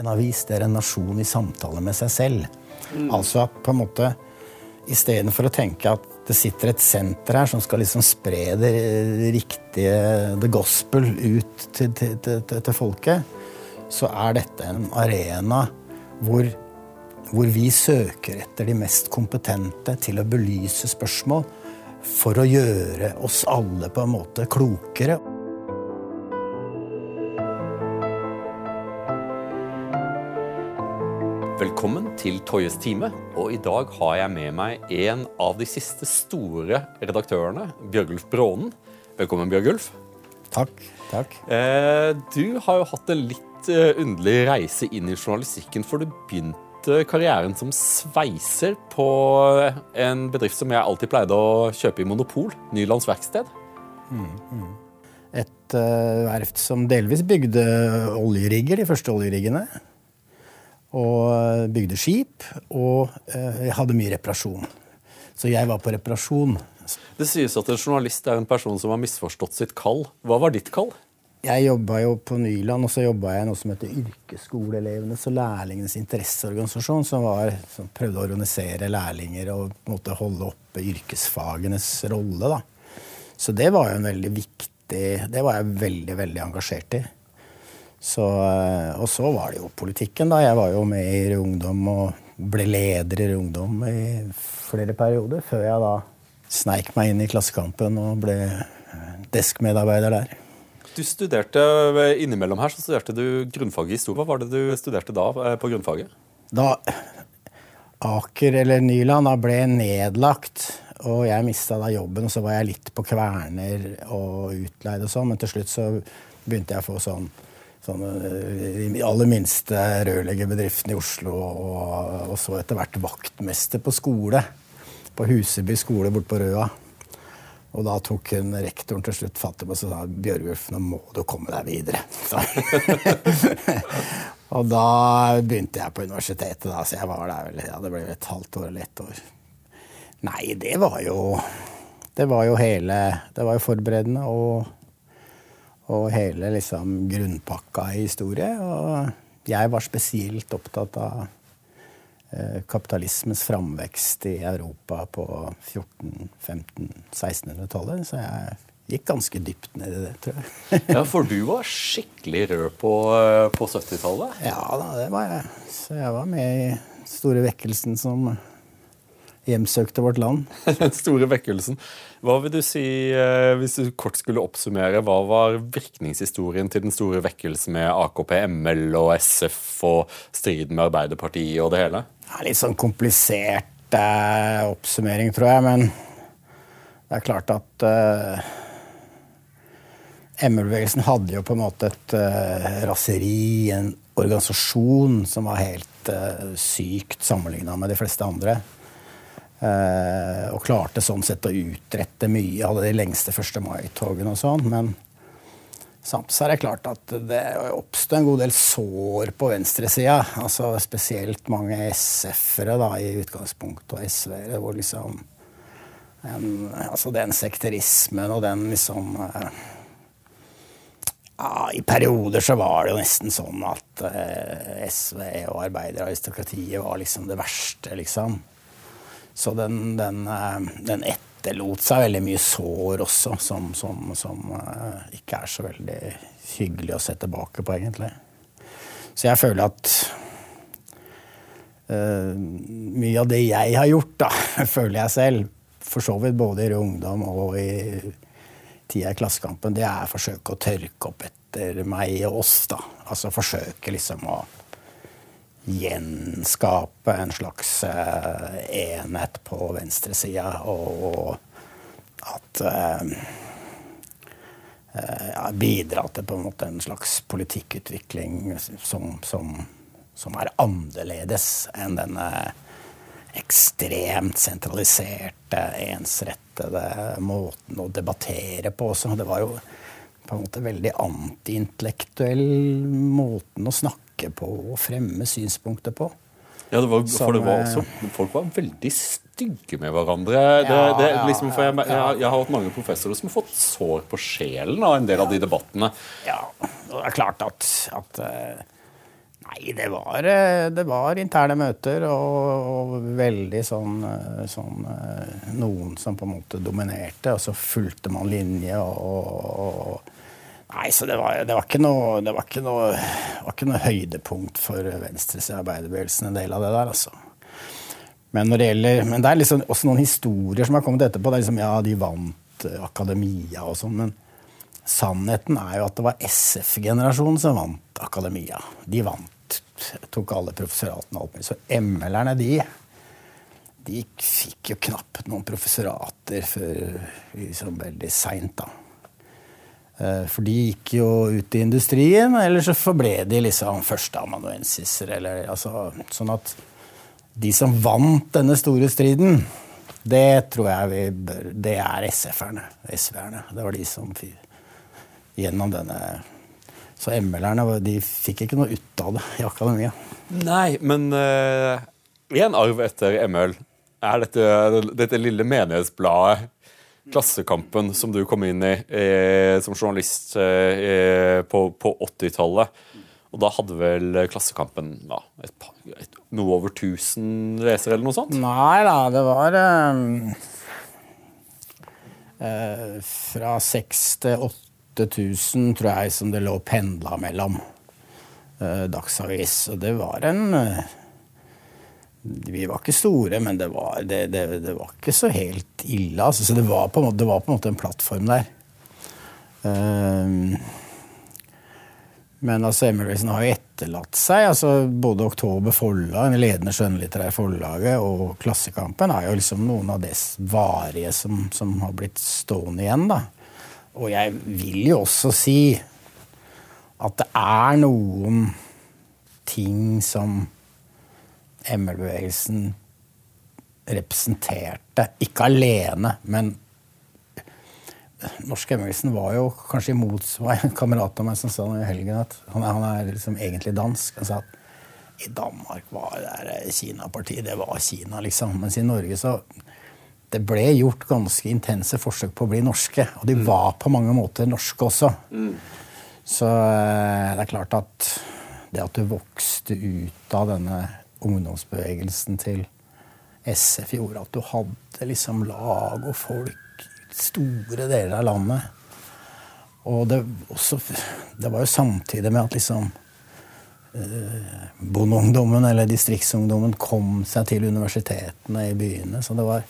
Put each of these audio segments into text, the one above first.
en avis, det er en nasjon i samtale med seg selv. Altså at på en måte Istedenfor å tenke at det sitter et senter her som skal liksom spre det riktige, the gospel, ut til, til, til, til folket, så er dette en arena hvor, hvor vi søker etter de mest kompetente til å belyse spørsmål for å gjøre oss alle på en måte klokere. Til Toyes time. Og i dag har jeg med meg en av de siste store redaktørene, Bjørgulf Brånen. Velkommen, Bjørgulf. Takk. takk. Eh, du har jo hatt en litt eh, underlig reise inn i journalistikken, for du begynte karrieren som sveiser på en bedrift som jeg alltid pleide å kjøpe i Monopol, Nylands Verksted. Mm, mm. Et uh, verft som delvis bygde oljerigger, de første oljeriggene og bygde skip. Og eh, jeg hadde mye reparasjon. Så jeg var på reparasjon. Det sies at en journalist er en person som har misforstått sitt kall. Hva var ditt kall? Jeg jobba jo på Nyland, og så jobba jeg i noe som heter Yrkesskoleelevenes og lærlingenes interesseorganisasjon, som, var, som prøvde å organisere lærlinger og på en måte holde oppe yrkesfagenes rolle. Da. Så det var jo en veldig viktig Det var jeg veldig, veldig engasjert i. Så, eh, og så var det jo politikken, da. Jeg var jo med i Ungdom og ble leder i Ungdom i flere perioder, før jeg da sneik meg inn i Klassekampen og ble deskmedarbeider der. Du studerte Innimellom her så studerte du grunnfaget i historie. Hva var det du studerte da eh, på grunnfaget? Da Aker eller Nyland da ble nedlagt, og jeg mista da jobben, og så var jeg litt på Kverner og utleid og sånn, men til slutt så begynte jeg å få sånn sånne, eh, aller minste rørleggerbedriftene i Oslo, og, og, så etter hvert vaktmester på skole. På Huseby skole borte på Røa. Og da tok hun rektoren til slutt fatt i meg og sa Bjørgulf, nå må du komme deg videre. og da begynte jeg på universitetet, da, så jeg var der vel ja, det ble et halvt år eller ett år. Nei, det var jo Det var jo hele Det var jo forberedende og og hele liksom, grunnpakka i historie. Og jeg var spesielt opptatt av eh, kapitalismens framvekst i Europa på 14-, 15-, 1600-tallet. Så jeg gikk ganske dypt ned i det, tror jeg. ja, For du var skikkelig rød på, eh, på 70-tallet? Ja da, det var jeg. Så jeg var med i store vekkelsen som hjemsøkte vårt land. Den store vekkelsen. Hva vil du si, eh, hvis du kort skulle oppsummere, hva var virkningshistorien til den store vekkelsen med AKP, ML og SF og striden med Arbeiderpartiet og det hele? Ja, litt sånn komplisert eh, oppsummering, tror jeg, men det er klart at eh, ML-bevegelsen hadde jo på en måte et eh, raseri, en organisasjon som var helt uh, sykt sammenligna med de fleste andre. Eh, og klarte sånn sett å utrette mye. Hadde de lengste 1. mai-togene og sånn. Men samtidig så er det klart at det oppstod en god del sår på venstresida. Altså spesielt mange SF-ere da, i utgangspunktet, og SV-ere, hvor liksom en, altså den sekterismen og den liksom eh, ja, I perioder så var det jo nesten sånn at eh, SV og arbeideraristokratiet var liksom det verste, liksom. Så den, den, eh, den, etterlot seg veldig mye sår også, som, som, som, eh, ikke er så veldig hyggelig å se tilbake på, egentlig. Så jeg føler at uh, mye av det jeg har gjort, da, føler jeg selv, for så vidt både i Ungdom og i tida i Klassekampen, det er forsøke å tørke opp etter meg og oss. da. Altså forsøke liksom å gjenskape en slags uh, enhet på venstresida, og, og at uh, uh, Bidra til på en måte en slags politikkutvikling som, som, som er annerledes enn denne ekstremt sentraliserte, ensrettede måten å debattere på også. Det var jo på en måte veldig antiintellektuell måten å snakke på og fremme synspunkter på. Ja, var, for det var også, Folk var veldig stygge med hverandre. Det, ja, det, liksom, jeg, jeg, jeg, har hatt mange professorer som har fått sår på sjelen av en del av de debattene. Ja, og det er klart at, at uh, Nei, det var, eh, det var interne møter og, og veldig sånn, eh, sånn, eh, Noen som på en måte dominerte, og så fulgte man linje og, og Nei, så det var, det var, ikke noe, det var ikke noe, var ikke noe høydepunkt for Venstres i arbeiderbevegelsen, en del av det der, altså. Men, det gjelder, men det er liksom også noen historier som har kommet etterpå. Det er liksom, ja, de vant akademia og sånn, men sannheten er jo at det var SF-generasjonen som vant akademia. De vant tok alle professoratene opp. Så ML-erne, de, de fikk jo knapt noen professorater før liksom veldig seint, da. Eh, for de gikk jo ut i industrien, eller så forble de liksom førsteamanuensiser. Altså, sånn at de som vant denne store striden, det tror jeg vi bør Det er SF-erne. SV-erne. Det var de som gjennom denne så ML-erne de fikk ikke noe ut av det i akademia. Nei, men uh, en arv etter ML er dette, dette lille menighetsbladet Klassekampen som du kom inn i eh, som journalist eh, på, på 80-tallet. Og da hadde vel Klassekampen ja, et par, et, noe over 1000 lesere, eller noe sånt? Nei da, det var um, uh, fra seks til åtte 8000, tror jeg, som det lå pendla mellom eh, Dagsavis. Og det var en uh, Vi var ikke store, men det var, det, det, det var ikke så helt ille. Altså. Så det var, på, det var, på, en måte en plattform der. Eh, men altså, Emerson har jo etterlatt seg altså Både Oktober forlag, det ledende skjønnlitterære forlaget, og Klassekampen er jo liksom noen av dess varige som, som har blitt stående igjen. da. Og jeg vil jo også si at det er noen ting som ML-bevegelsen representerte. Ikke alene, men norsk ML-bevegelsen var jo kanskje imot var En kamerat av meg som sa i helgen at han er, han er liksom egentlig dansk. Han sa at i Danmark var det Kina-partiet, det var Kina, liksom. Mens i Norge så det ble gjort ganske intense forsøk på å bli norske. Og de mm. var på mange måter norske også. Mm. Så eh, det er klart at det at du vokste ut av denne ungdomsbevegelsen til SF, gjorde at du hadde liksom lag og folk i store deler av landet. Og det, også, det var jo samtidig med at liksom eh, bondeungdommen eller distriktsungdommen kom seg til universitetene i byene. Så det var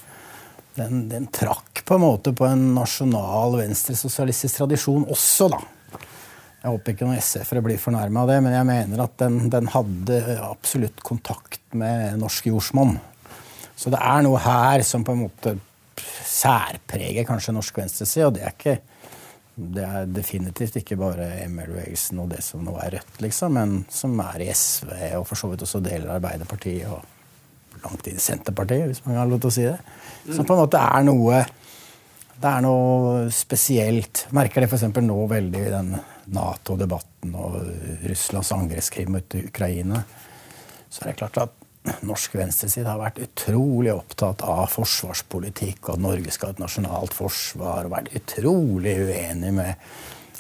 den, den, trakk på en måte på en nasjonal venstresosialistisk tradisjon også, da. Jeg håper ikke noen SF-ere blir fornærma av det, men jeg mener at den, den, hadde absolutt kontakt med norsk jordsmonn. Så det er noe her som på en måte særpreger kanskje norsk venstreside, og det er ikke det er definitivt ikke bare ML-bevegelsen og det som nå er Rødt, liksom, men som er i SV og for så vidt også deler av Arbeiderpartiet og langt inn i Senterpartiet, hvis man har lov til å si det. Som på en måte er noe Det er noe spesielt. Merker det f.eks. nå veldig i den Nato-debatten og Russlands angrepskrig mot Ukraina. Så er det klart at norsk venstreside har vært utrolig opptatt av forsvarspolitikk, og at Norge skal ha et nasjonalt forsvar, og vært utrolig uenig med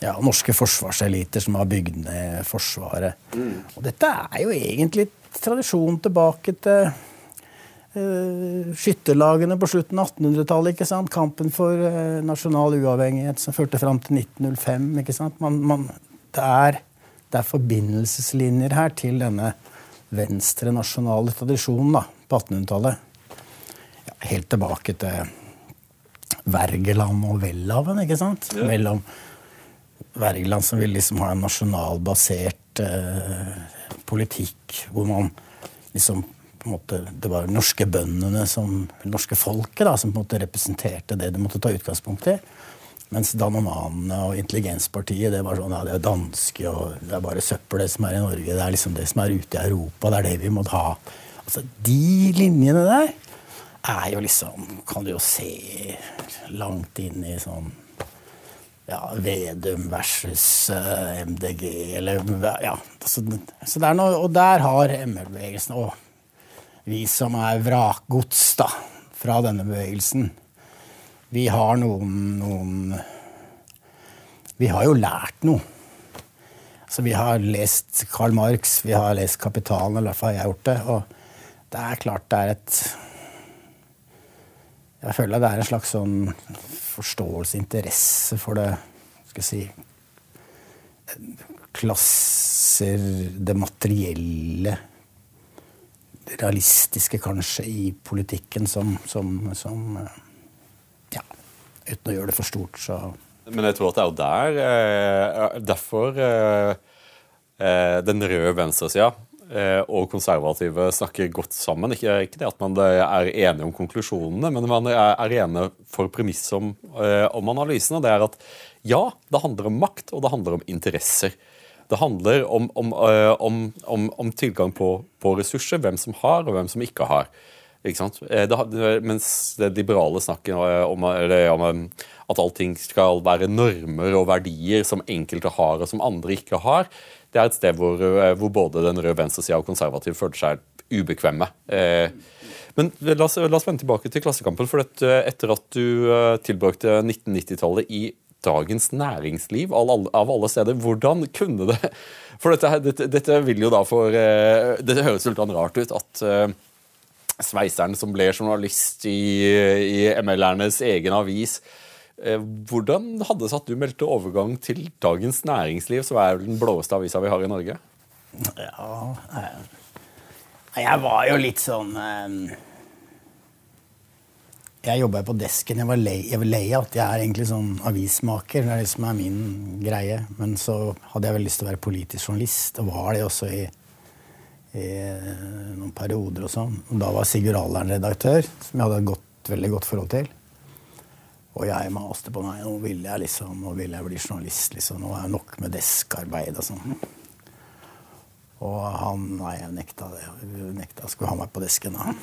ja, norske forsvarseliter som har bygd ned Forsvaret. Mm. Og dette er jo egentlig tradisjon tilbake til skytterlagene på slutten av 1800-tallet. Kampen for uh, nasjonal uavhengighet som førte fram til 1905. ikke sant? Man, man, det, er, det, er, forbindelseslinjer her til denne venstre nasjonale tradisjonen da, på 1800-tallet. Ja, helt tilbake til Wergeland og Welhaven, ikke sant? Ja. Mellom Wergeland som vil liksom ha en nasjonalbasert eh, politikk, hvor man liksom måte, det var norske bøndene, som, norske folket, da, som på en måte representerte det de måtte ta utgangspunkt i. Mens danomanene og intelligenspartiet det var sånn, ja, det er danske og det er bare søppel det som er i Norge. Det er liksom det som er ute i Europa. Det er det vi må ha. Altså, De linjene der er jo liksom Kan du jo se langt inn i sånn ja, Vedum versus eh, MDG, eller ja. Altså, så det er noe, og der har ML-bevegelsen òg vi som er vrakgods da, fra denne bevegelsen, vi har noen, noen Vi har jo lært noe. Så vi har lest Karl Marx, vi har lest Kapitalen, eller i hvert fall jeg gjort det. Og det er klart det er et Jeg føler det er en slags sånn forståelse, interesse for det Skal jeg si Klasser, det materielle Realistiske, kanskje, i politikken som, som, som Ja, uten å gjøre det for stort, så men jeg tror at det er jo der eh, Derfor eh, eh, den røde venstresida eh, og konservative snakker godt sammen. Ikke, ikke, det at man er enige om konklusjonene, men man er, er enige for premisset om, eh, om analysen. Og det er at ja, det handler om makt, og det handler om interesser. Det handler om, om, eh, om, om tilgang på, på ressurser, hvem som har, og hvem som ikke har. Ikke sant? Det, mens det liberale snakket om, om, at allting skal være normer og verdier som enkelte har og som andre ikke har, det er et sted hvor, eh, hvor både den røde venstresida og konservative føler seg ubekvemme. Eh, men la oss, la oss, vende tilbake til Klassekampen. for Etter at du eh, tilbrakte 1990-tallet i Dagens Næringsliv av alle steder, hvordan kunne det For dette, dette, dette vil jo da for Dette høres litt rart ut at sveiseren som ble journalist i, i ML-ernes egen avis, Eh, hvordan hadde det seg at du meldte overgang til Dagens Næringsliv, som er den blåeste avisa vi har i Norge? Ja eh, Jeg var jo litt sånn eh, Jeg jobba på desken. Jeg var, lei, jeg var jeg er egentlig sånn avismaker. Det er det som er min greie. Men så hadde jeg vel lyst til å være politisk journalist, og var det også i, i noen perioder og sånn. Da var Sigurd Alderen redaktør, som jeg hadde et godt, veldig godt forhold til. Og jeg maste på meg. Nå vil jeg liksom, nå vil jeg bli journalist. liksom, Nå er det nok med deskarbeid og sånn. Og han Nei, jeg nekta det. Jeg nekta skulle ha meg på desken. da.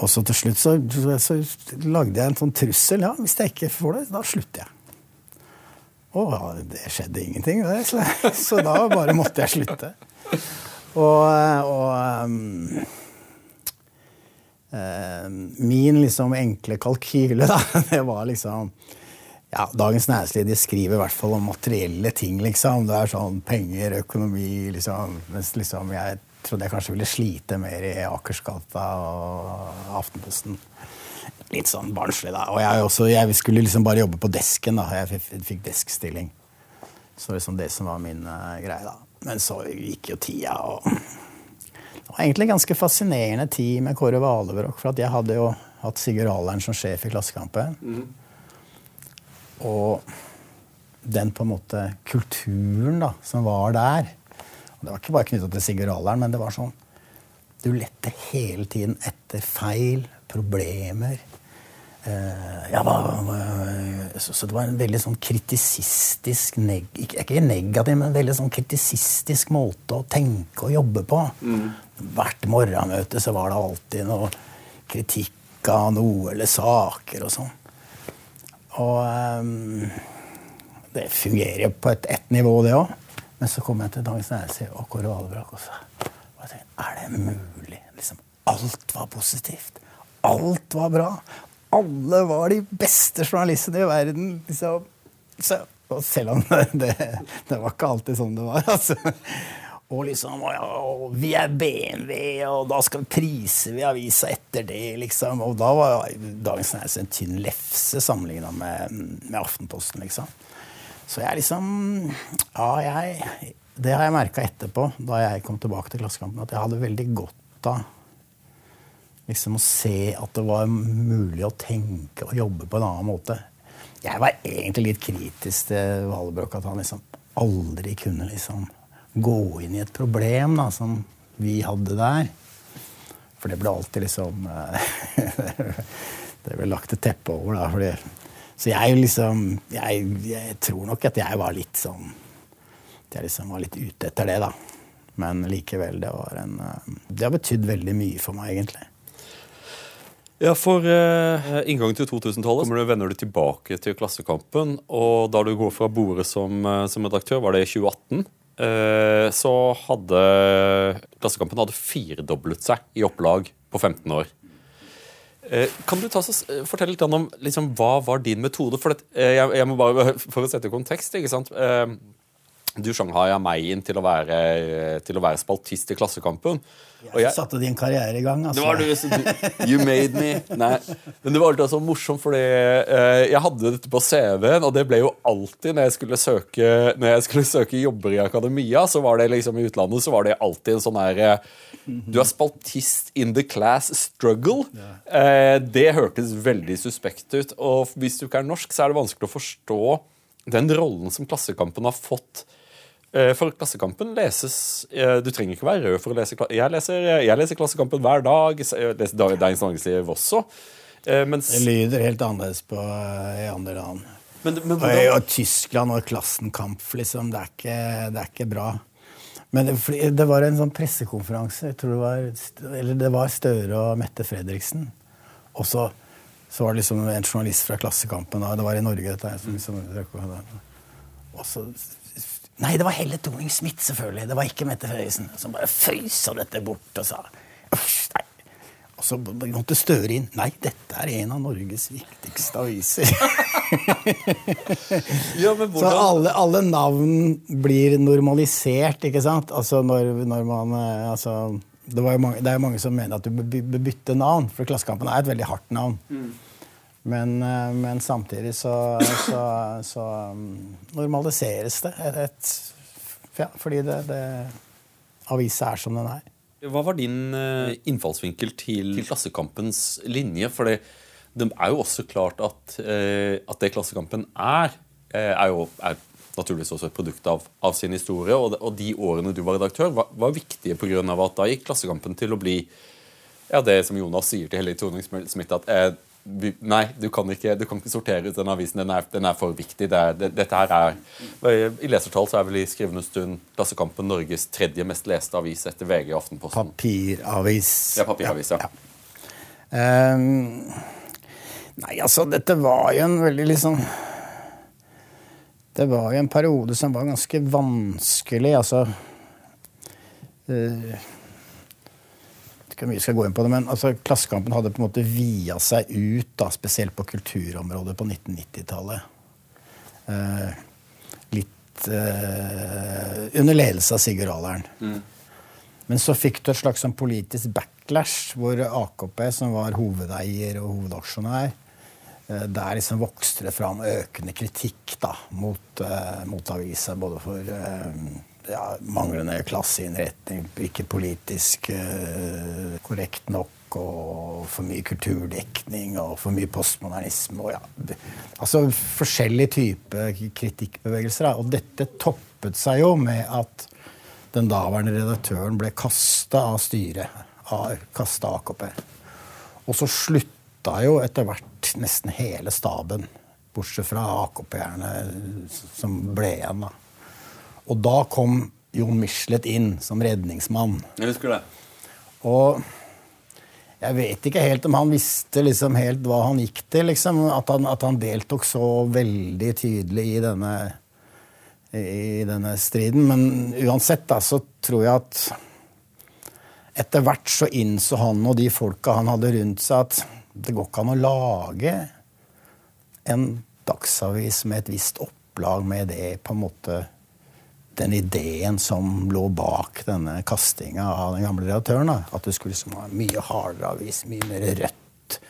Og så til slutt så, så, lagde jeg en sånn trussel. Ja, hvis jeg ikke får det, da slutter jeg. Og ja, det skjedde ingenting, det. Så, så da bare måtte jeg slutte. Og, og um, min liksom enkle kalkyle, da, det var liksom ja, Dagens Næringsliv de skriver i hvert fall om materielle ting, liksom. Det er sånn penger, økonomi, liksom. Mens liksom jeg trodde jeg kanskje ville slite mer i Akersgata og Aftenposten. Litt sånn barnslig, da. Og jeg, også, jeg skulle liksom bare jobbe på desken, da. Jeg fikk deskstilling. Så liksom det som var min uh, greie, da. Men så gikk jo tida, og det var egentlig en ganske fascinerende tid med Kåre Valebrokk. For jeg hadde jo hatt Sigurd Alern som sjef i Klassekampen. Mm. Og den på en måte kulturen da, som var der Det var ikke bare knytta til Sigurd Aleren, men det var sånn Du lette hele tiden etter feil, problemer, Eh, ja, så, så, det var en veldig sånn kritisistisk neg, Ikke negativ, men en veldig sånn kritisistisk måte å tenke og jobbe på. Mm. Hvert morgenmøte så var det alltid noe kritikk av noe eller saker og sånn. Og um, det fungerer jo på et, ett nivå, det òg. Men så kom jeg til Dagens Næringsliv og Kåre Valebrakk og sa og jeg tenkte, Er det mulig? Liksom, alt var positivt. Alt var bra alle var de beste journalistene i verden. Liksom. Så, og selv om det, det, var ikke alltid sånn det var. altså. Og liksom ja, Vi er BMW, og da skal vi prise vi avisa etter det, liksom. Og da var Dagens Næringsliv en tynn lefse sammenligna med, med, Aftenposten, liksom. Så jeg liksom Ja, jeg Det har jeg merka etterpå, da jeg kom tilbake til Klassekampen, at jeg hadde veldig godt av liksom å se at det var mulig å tenke og jobbe på en annen måte. Jeg var egentlig litt kritisk til Valbrok, at han liksom aldri kunne liksom gå inn i et problem da, som vi hadde der. For det ble alltid liksom eh, Det ble lagt et teppe over, da. Fordi, så jeg liksom jeg, jeg, tror nok at jeg var litt sånn At jeg liksom var litt ute etter det, da. Men likevel, det var en eh, Det har betydd veldig mye for meg, egentlig. Ja, For eh, inngangen til 2000-tallet kommer du vender du tilbake til Klassekampen. Og da du går fra bordet som, uh, som redaktør, var det i 2018, Eh, så hadde Klassekampen hadde firedoblet seg i opplag på 15 år. Kan du ta, fortelle litt om liksom, hva var din metode? For, det, jeg, jeg, må bare, for å sette kontekst ikke sant? Du shanghaya meg inn til å være, til å være spaltist i Klassekampen. Og jeg satte din karriere i gang. altså. Det var du, You made me. Nei. Men det var alltid så morsomt, fordi eh, jeg hadde dette på CV-en, og det ble jo alltid når jeg skulle søke Når jeg skulle søke jobber i akademia, så var det liksom i utlandet, så var det alltid en sånn her eh, Du er spaltist in the class struggle. Eh, det hørtes veldig suspekt ut. Og hvis du ikke er norsk, så er det vanskelig å forstå den rollen som Klassekampen har fått Eh, for Klassekampen leses eh, Du trenger ikke være rød for å lese Jeg leser, jeg leser Klassekampen hver dag. Jeg leser Dagens Næringsliv også. Eh, mens, det lyder helt annerledes på, i andre land. Men, men og, og, Tyskland og Klassenkamp, liksom. Det er ikke, det er ikke bra. Men det, det, var en sånn pressekonferanse. Jeg tror det var, eller det var Støre og Mette Fredriksen. Og så, så var det liksom en journalist fra Klassekampen. Det var i Norge, dette. her. liksom, og så Nei, det var Helle Thorning-Smith, selvfølgelig. Det var ikke Mette Frøysen. Som bare føysa dette bort og sa nei. Og så måtte Støre inn. Nei, dette er en av Norges viktigste aviser. ja, så alle, alle, navn blir normalisert, ikke sant? Altså når, når man eh, altså, det, mange, det, er jo mange som mener at du bør bytte navn, for Klassekampen er et veldig hardt navn. Mm. Men, eh, men samtidig så, så, så, um, normaliseres det. Et, et, ja, fordi det, det, avisa er som den er. Hva var din eh, innfallsvinkel til, Klassekampens linje? For det, er jo også klart at, eh, at det Klassekampen er, er jo er naturligvis også et produkt av, av sin historie. Og, og, de årene du var redaktør, var, var viktige pga. at da gikk Klassekampen til å bli ja, det som Jonas sier til Hellig Thorning-Smith, at eh, Nei, du kan, ikke, du kan, ikke, sortere ut den avisen. Den er, den er for viktig. Det er, det, dette her er, I lesertall så er vel i skrivende stund Klassekampen Norges tredje mest leste avis etter VG og Aftenposten. Papiravis. Ja, papiravis, ja. ja. Um, nei, altså, dette var jo en veldig liksom Det var jo en periode som var ganske vanskelig, altså uh, ikke mye skal gå inn på det, men altså, Klassekampen hadde på en måte via seg ut, da, spesielt på kulturområdet på 1990-tallet. Eh, litt eh, under ledelse av Sigurd Aleren. Mm. Men så fikk du et slags sånn politisk backlash, hvor AKP, som var hovedeier og hovedaksjonær, eh, der liksom vokste det fram økende kritikk da, mot, uh, mot avisa, både for uh, ja, manglende klasseinnretning, ikke politisk eh, korrekt nok, og for mye kulturdekning og for mye postmodernisme. Og ja, altså forskjellige typer kritikkbevegelser. Da. Og dette toppet seg jo med at den daværende redaktøren ble kasta av styret. Kasta AKP. Og så slutta jo etter hvert nesten hele staben. Bortsett fra AKP-erne som ble igjen. da. Og da kom Jon Michelet inn som redningsmann. Jeg husker det. Og jeg vet ikke helt om han visste liksom helt hva han gikk til. Liksom. At, han, at, han, deltok så veldig tydelig i denne, i denne striden. Men uansett da, så tror jeg at etter hvert så innså han og de folka han hadde rundt seg, at det går ikke an å lage en dagsavis med et visst opplag med det på en måte den ideen som lå bak denne kastinga av den gamle redaktøren. Da. At det skulle liksom ha mye hardere avis, mye mer rødt.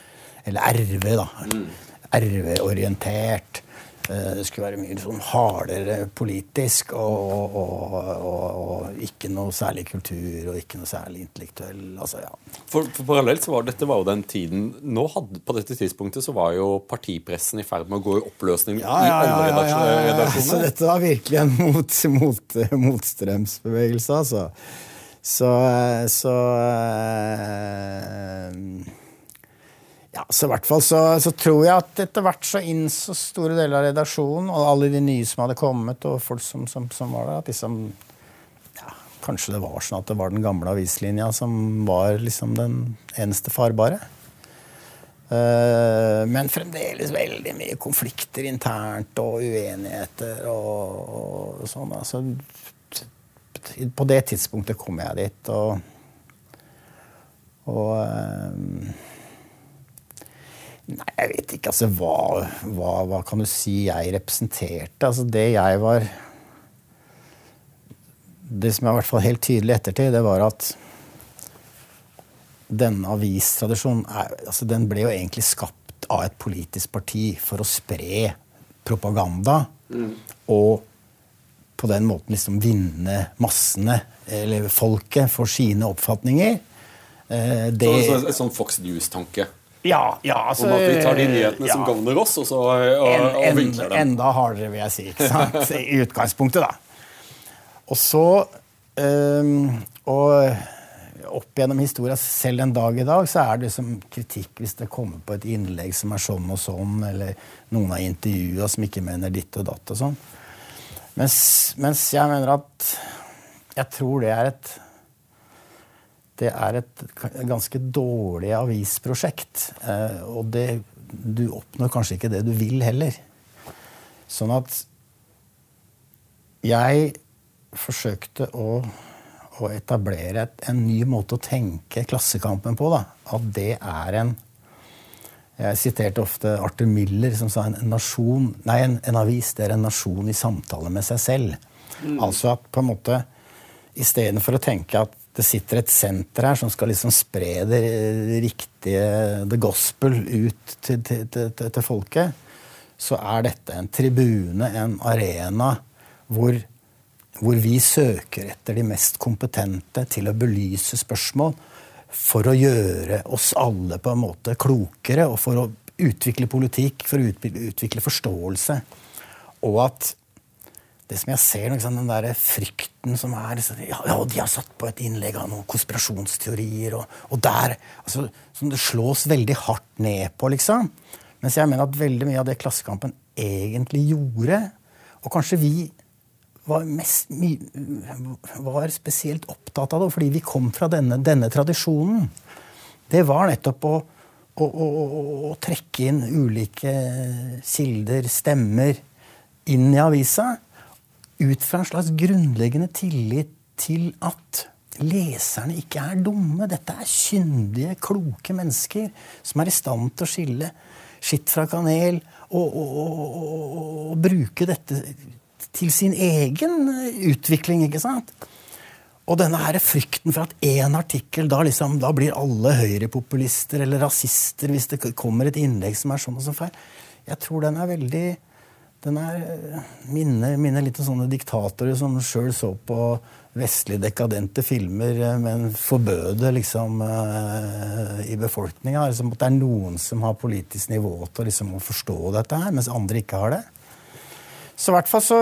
Eller RV, da. Mm. RV-orientert. Eh, det skulle være mye sånn hardere politisk og, og, og, og, ikke noe særlig kultur og ikke noe særlig intellektuell. Altså, ja. For, for Parallelt så var dette var jo den tiden nå hadde, På dette tidspunktet så var jo partipressen i ferd med å gå i oppløsning ja, ja, ja, i alle redaksjoner. Så dette var virkelig en mot, mot, motstrømsbevegelse, altså. Så, så øh, ja, så i hvert fall så, så, tror jeg at etter hvert så innså store deler av redaksjonen og alle de nye som hadde kommet, og folk som, som, som var der, at liksom ja, Kanskje det var sånn at det var den gamle avislinja som var liksom den eneste farbare. Uh, men fremdeles veldig mye konflikter internt og uenigheter og, og sånn. Altså, på det tidspunktet kom jeg dit, og, og uh, Nei, jeg vet ikke. Altså, hva, hva, hva, kan du si jeg representerte? Altså, det jeg var det som er i hvert fall helt tydelig ettertid, det var at denne avistradisjonen altså den ble jo egentlig skapt av et politisk parti for å spre propaganda. Mm. Og på den måten liksom vinne massene, eller folket, for sine oppfatninger. Eh, det, så, så, sånn Fox News-tanke? Ja, ja, altså, Om at vi tar de nyhetene ja. som gagner oss, og så og, en, og vinkler dem. Enda hardere, vil jeg si. I utgangspunktet, da. Og så um, Og opp gjennom historien, selv en dag i dag, så er det liksom kritikk hvis det kommer på et innlegg som er sånn og sånn, eller noen har intervjua som ikke mener ditt og datt og sånn. Mens, mens jeg mener at Jeg tror det er et det er et ganske dårlig avisprosjekt. Eh, og det, du oppnår kanskje ikke det du vil heller. Sånn at jeg forsøkte å, å etablere et, en ny måte å tenke Klassekampen på. Da. At det er en Jeg siterte ofte Arthur Miller, som sa en, nasjon, nei, en, en avis det er en nasjon i samtale med seg selv. Mm. Altså at på en måte istedenfor å tenke at det sitter et senter her som skal liksom spre det riktige the gospel ut til, til, til, til folket, så er dette en tribune, en arena, hvor, hvor, vi søker etter de mest kompetente til å belyse spørsmål for å gjøre oss alle på en måte klokere, og for å utvikle politikk, for å utvikle forståelse. Og at det som jeg ser, liksom, den der frykten som er ja, ja, de har satt på et innlegg av noen konspirasjonsteorier, og, og der altså, Som det slås veldig hardt ned på, liksom. Mens jeg mener at veldig mye av det Klassekampen egentlig gjorde, og kanskje vi var, mest, var spesielt opptatt av det, fordi vi kom fra denne, denne tradisjonen, det var nettopp å, å, å, å trekke inn ulike kilder, stemmer, inn i avisa ut fra en slags grunnleggende tillit til at leserne ikke er dumme. Dette er kyndige, kloke mennesker som er i stand til å skille skitt fra kanel og, og, og, og bruke dette til sin egen utvikling, ikke sant? Og denne her frykten for at én artikkel da, liksom, da blir alle høyrepopulister eller rasister hvis det kommer et innlegg som er sånn og sånn feil. Jeg tror den er veldig den er, minner, minner, litt om sånne diktatorer som sjøl så på vestlig dekadente filmer, eh, men forbød det liksom uh, i befolkninga. Liksom, at det er noen som har politisk nivå til liksom, å forstå dette her, mens andre ikke har det. Så i hvert fall så,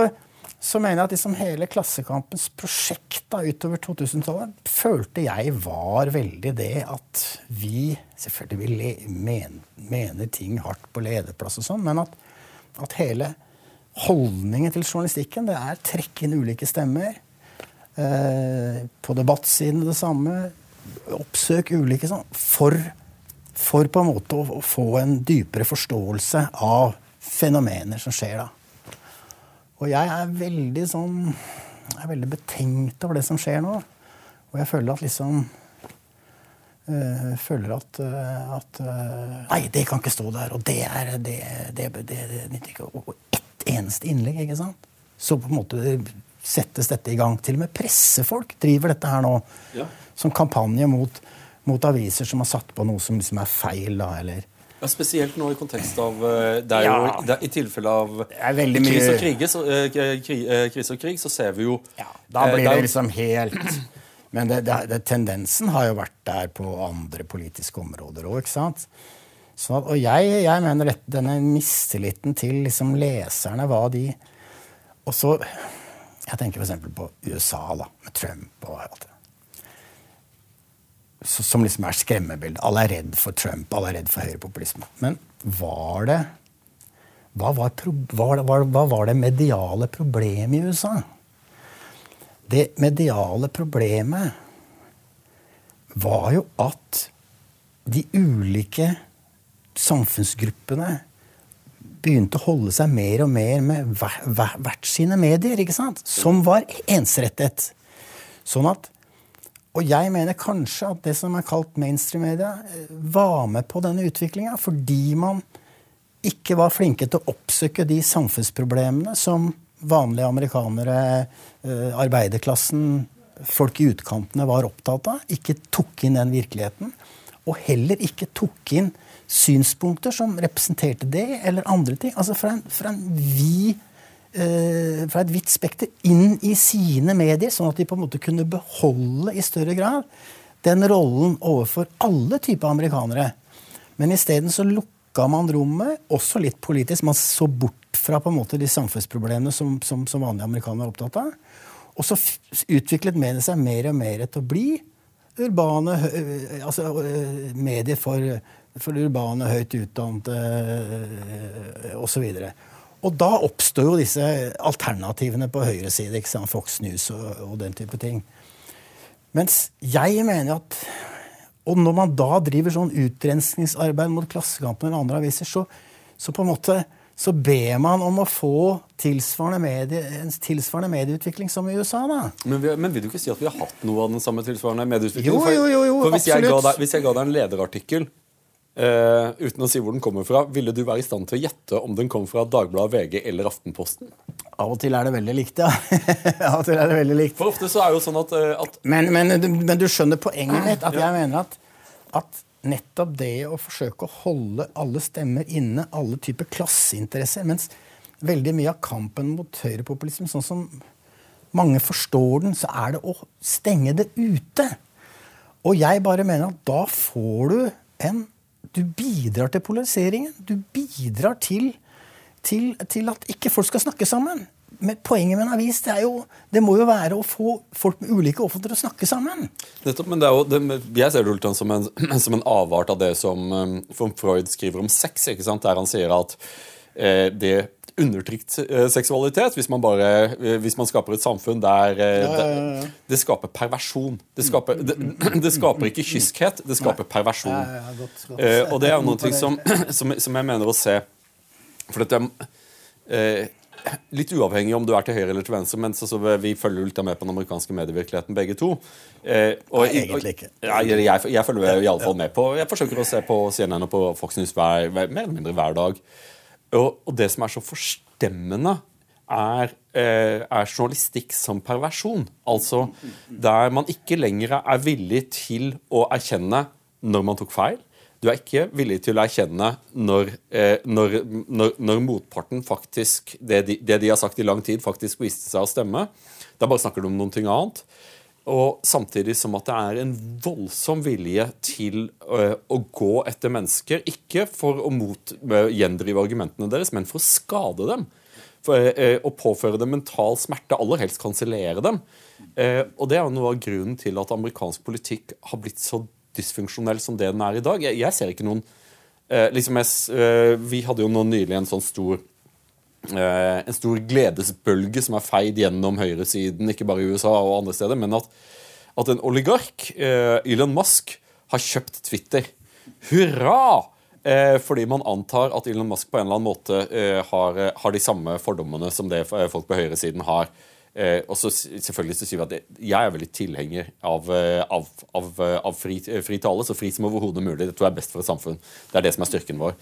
så mener jeg at liksom hele Klassekampens prosjekt da, utover 2000-tallet følte jeg var veldig det at vi selvfølgelig men, mener ting hardt på lederplass og sånn, men at, at hele holdningen til journalistikken det er trekke inn ulike stemmer. Eh, på debattsiden det samme. Oppsøk ulike sånn. For, for på en måte å, få en dypere forståelse av fenomener som skjer da. Og jeg er veldig sånn Jeg er veldig betenkt over det som skjer nå. Og jeg føler at liksom øh, føler at, øh, at øh, Nei, det kan ikke stå der. Og det er det, det, det, det, det ikke. Og eneste innlegg. ikke sant? Så på en måte settes dette i gang. Til og med pressefolk driver dette her nå. Ja. Som kampanje mot, mot, aviser som har satt på noe som liksom er feil. da, eller... Ja, Spesielt nå i kontekst av eh, det er jo, ja. det er, I tilfelle av krise og, krig, så, eh, eh, krise og krig, så ser vi jo Ja, Da blir det, det liksom helt Men det, det, tendensen har jo vært der på andre politiske områder òg, ikke sant? Sånn at, og jeg, jeg, mener dette, denne mistilliten til liksom leserne, hva de Og så Jeg tenker f.eks. på USA, da, med Trump og alt det. Som liksom er skremmebildet. Alle er redd for Trump, alle er redd for høyrepopulisme. Men var det hva var, hva, hva var det mediale problemet i USA? Det mediale problemet var jo at de ulike samfunnsgruppene begynte å holde seg mer og mer med hvert sine medier, ikke sant? som var ensrettet. Sånn at, Og jeg mener kanskje at det som er kalt mainstream-media, eh, var med på denne utviklinga fordi man ikke var flinke til å oppsøke de samfunnsproblemene som vanlige amerikanere, eh, arbeiderklassen, folk i utkantene var opptatt av. Ikke tok inn den virkeligheten. Og heller ikke tok inn synspunkter som representerte det, eller andre ting. Altså fra, en, fra, en vi, eh, fra et vidt spekter inn i sine medier, sånn at de på en måte kunne beholde i større grad den rollen overfor alle typer amerikanere. Men isteden så lukka man rommet, også litt politisk. Man så bort fra på en måte de samfunnsproblemene som, som, som vanlige amerikanere er opptatt av. Og så utviklet mediene seg mer og mer til å bli urbane altså medier for, for urbane, høyt utdannede osv. Og, og da oppstår jo disse alternativene på høyre side, ikke sant? Fox News og, og den type ting. Mens jeg mener at Og når man da driver sånn utrenskningsarbeid mot Klassekampen eller andre aviser, så, så på en måte så ber man om å få tilsvarende medie, en tilsvarende medieutvikling som i USA. da. Men, vi, men, vil du ikke si at vi har hatt noe av den samme tilsvarende medieutviklingen? Jo, jo, jo, jo for hvis absolutt. Jeg deg, hvis jeg ga deg en lederartikkel uh, uten å si hvor den kommer fra, ville du være i stand til å gjette om den kom fra Dagbladet, VG eller Aftenposten? Av og til er det veldig likt, ja. Av og til er det veldig likt. For ofte så er jo sånn at, uh, at men, men, men, du skjønner poenget mitt? At jeg mener at, at nettopp det å forsøke å holde alle stemmer inne, alle typer klasseinteresser, mens veldig mye av kampen mot høyrepopulisme, sånn som mange forstår den, så er det å stenge det ute. Og jeg bare mener at da får du en Du bidrar til polariseringen. Du bidrar til, til, til at ikke folk skal snakke sammen men poenget med en avis det, jo, det, må jo være å få folk med ulike offentlige å snakke sammen. Nettopp, men er jo, det, Jeg ser det som en, som en avart av det som, som, Freud skriver om sex. ikke sant? Der han sier at eh, det undertrykt eh, seksualitet hvis man, bare, eh, hvis man skaper et samfunn der eh. Det, det, skaper perversjon. Det skaper, det, skaper ikke kyskhet, det skaper perversjon. Eh, og det er noe som, som, som, jeg mener å se For dette eh, litt uavhengig om du er til høyre eller til venstre, men så, så vi følger litt med på den amerikanske medievirkeligheten begge to. Eh, og, Nei, egentlig ikke. Ja, jeg, jeg, jeg følger iallfall med på Jeg forsøker å se på CNN og på Fox News hver, mer eller mindre hver dag. Og, og, det som er så forstemmende, er, eh, er journalistikk som perversjon. Altså der man ikke lenger er villig til å erkjenne når man tok feil du er ikke villig til å erkjenne når, eh, når, når, når motparten faktisk det de, det de, har sagt i lang tid, faktisk viste seg å stemme. Da bare snakker du om noe annet. Og samtidig som at det er en voldsom vilje til uh, å gå etter mennesker. Ikke for å mot, uh, gjendrive argumentene deres, men for å skade dem. For uh, Å påføre dem mental smerte, aller helst kansellere dem. og det er jo noe av grunnen til at amerikansk politikk har blitt så dysfunksjonell som det den er i dag. Jeg, jeg ser ikke noen eh, liksom jeg, eh, Vi hadde jo nå nylig en sånn stor eh, en stor gledesbølge som er feid gjennom høyresiden, ikke bare i USA og andre steder, men at, at en oligark, eh, Elon Musk, har kjøpt Twitter. Hurra! Eh, fordi man antar at Elon Musk på en eller annen måte eh, har, har, de samme fordommene som det folk på høyresiden har. Eh, og så selvfølgelig så sier vi at Jeg er veldig tilhenger av, eh, av, av, eh, av fri, fri, tale, så fri som overhodet mulig. Det tror jeg er best for et samfunn. Det er det som er styrken vår.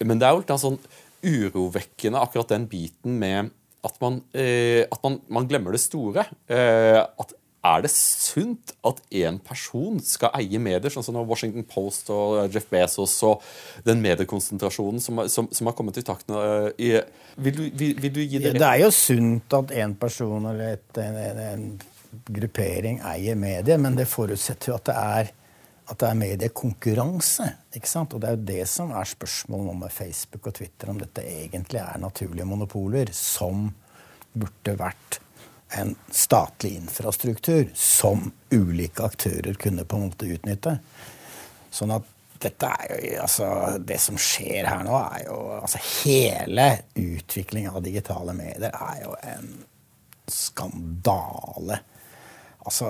Men det er jo litt sånn urovekkende, akkurat den biten med at man, eh, at man, man glemmer det store. Eh, at er det sunt at én person skal eie medier, sånn som Washington Post og Jeff Bezos og den mediekonsentrasjonen som, som, som har kommet i takt med uh, vil, du, vil, vil, du, gi det? Det er jo sunt at én person eller et, en, en, en, gruppering eier medier, men det forutsetter jo at det er, at det er mediekonkurranse. ikke sant? Og det er jo det som er spørsmålet nå med Facebook og Twitter, om dette egentlig er naturlige monopoler som burde vært en statlig infrastruktur som ulike aktører kunne på en måte utnytte. Sånn at dette er jo, altså, Det som skjer her nå, er jo altså Hele utviklingen av digitale medier er jo en skandale. Altså,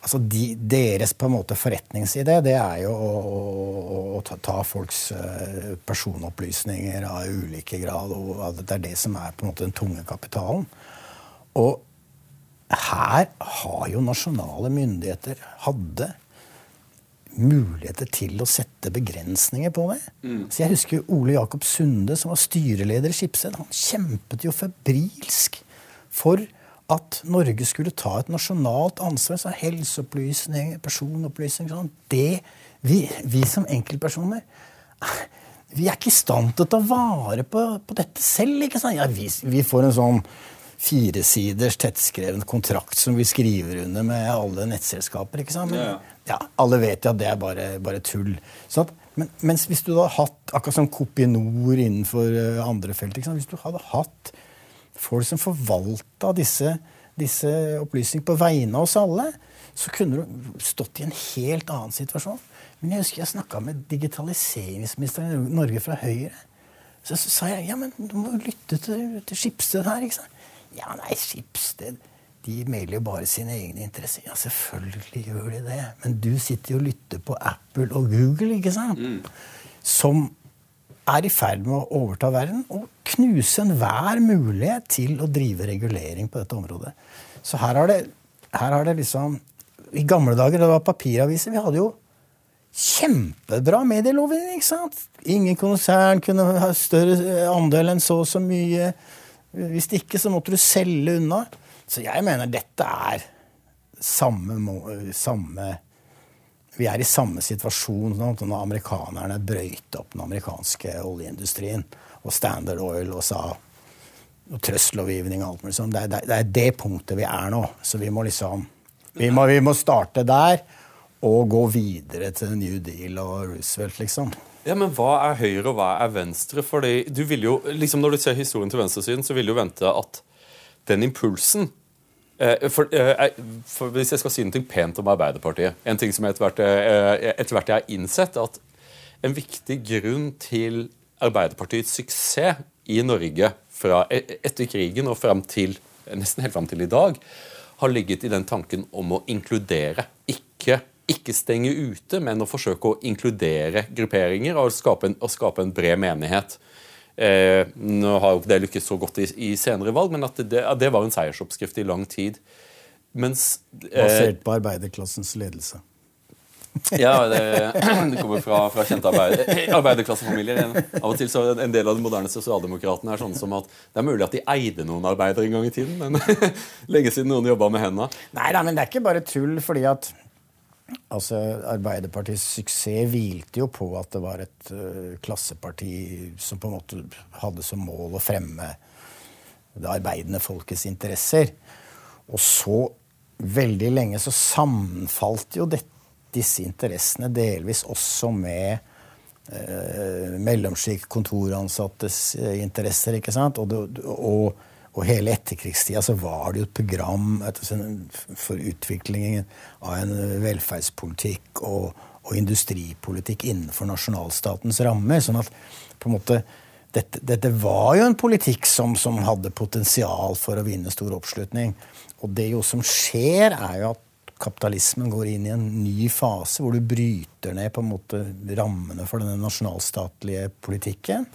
altså de, Deres på en måte forretningsidé det er jo å, å, å ta, ta, folks uh, personopplysninger av ulike grad. og Det er det som er på en måte den tunge kapitalen. Og her har jo nasjonale myndigheter hadde muligheter til å sette begrensninger på det. Så Jeg husker Ole Jakob Sunde, som var styreleder i Skipsted. Han kjempet jo febrilsk for at Norge skulle ta et nasjonalt ansvar. Så helseopplysning, personopplysning sånn. Det, vi, vi som enkeltpersoner vi er ikke i stand til å ta vare på, på dette selv. ikke sant? Ja, vi, vi får en sånn firesiders tettskreven kontrakt som vi skriver under med alle nettselskaper. ikke sant? Men, Ja, Alle vet jo at det er bare, bare tull. Sånn men, mens hvis du hadde hatt akkurat som Kopinor innenfor eh, andre felt ikke sant? Hvis du hadde hatt folk som forvalta disse, disse opplysningene på vegne av oss alle, så kunne du stått i en helt annen situasjon. Men jeg husker jeg snakka med digitaliseringsministeren i Norge fra Høyre. Så, så sa jeg ja, men du må lytte til, til Skipsted her. ikke sant? Ja, nei, Skipsted de mailer jo bare sine egne interesser. Ja, selvfølgelig gjør de det. Men du sitter jo og lytter på Apple og Google, ikke sant? Som er i ferd med å overta verden og knuse enhver mulighet til å drive regulering på dette området. Så her har det, her har det liksom I gamle dager, det var papiraviser, vi hadde jo kjempebra medielovgivning. ikke sant? Ingen konsern kunne ha større andel enn så og så mye. Hvis ikke, så måtte du selge unna. Så jeg mener dette er samme, samme Vi er i samme situasjon nå når amerikanerne brøyter opp den amerikanske oljeindustrien. Og Standard Oil og sa og trøstlovgivning og alt mulig sånt. Det, er- det, er- det punktet vi er nå. Så vi må liksom Vi må, vi må starte der og gå videre til New Deal og Roosevelt, liksom. Ja, men Hva er høyre og hva er venstre? Fordi du vil jo, liksom Når du ser historien til venstresiden, så vil du vente at den impulsen for, eh, for Hvis jeg skal si noe pent om Arbeiderpartiet En ting som etter hvert, eh, etter hvert jeg har innsett, at en viktig grunn til Arbeiderpartiets suksess i Norge fra e- etter krigen og frem til, nesten helt fram til i dag, har ligget i den tanken om å inkludere. Ikke, ikke stenge ute, men å forsøke å inkludere grupperinger og skape en, og skape en bred menighet. Eh, nå har jo ikke det lykkes så godt i, i senere valg, men at det, det var en seiersoppskrift i lang tid. Mens eh, Basert på arbeiderklassens ledelse. ja, det, det kommer fra, fra kjente arbeider, arbeiderklassefamilier. Av og til så er En del av de moderne sosialdemokratene er sånn som at det er mulig at de eide noen arbeidere en gang i tiden, men lenge siden noen jobba med henda. Nei da, men det er ikke bare tull, fordi at altså, Arbeiderpartiets suksess hvilte jo på at det var et uh, klasseparti som på en måte hadde som mål å fremme det arbeidende folkets interesser. Og så, veldig lenge, så sammenfalt jo det, disse interessene delvis også med eh, mellomsjikt kontoransattes eh, interesser. ikke sant? Og, det, og, og hele etterkrigstida så var det jo et program sånn, for utviklingen av en velferdspolitikk og, og industripolitikk innenfor nasjonalstatens rammer. sånn at på en måte dette, dette var jo en politikk som, som hadde potensial for å vinne stor oppslutning. Og det jo som skjer, er jo at kapitalismen går inn i en ny fase hvor du bryter ned på en måte rammene for denne nasjonalstatlige politikken.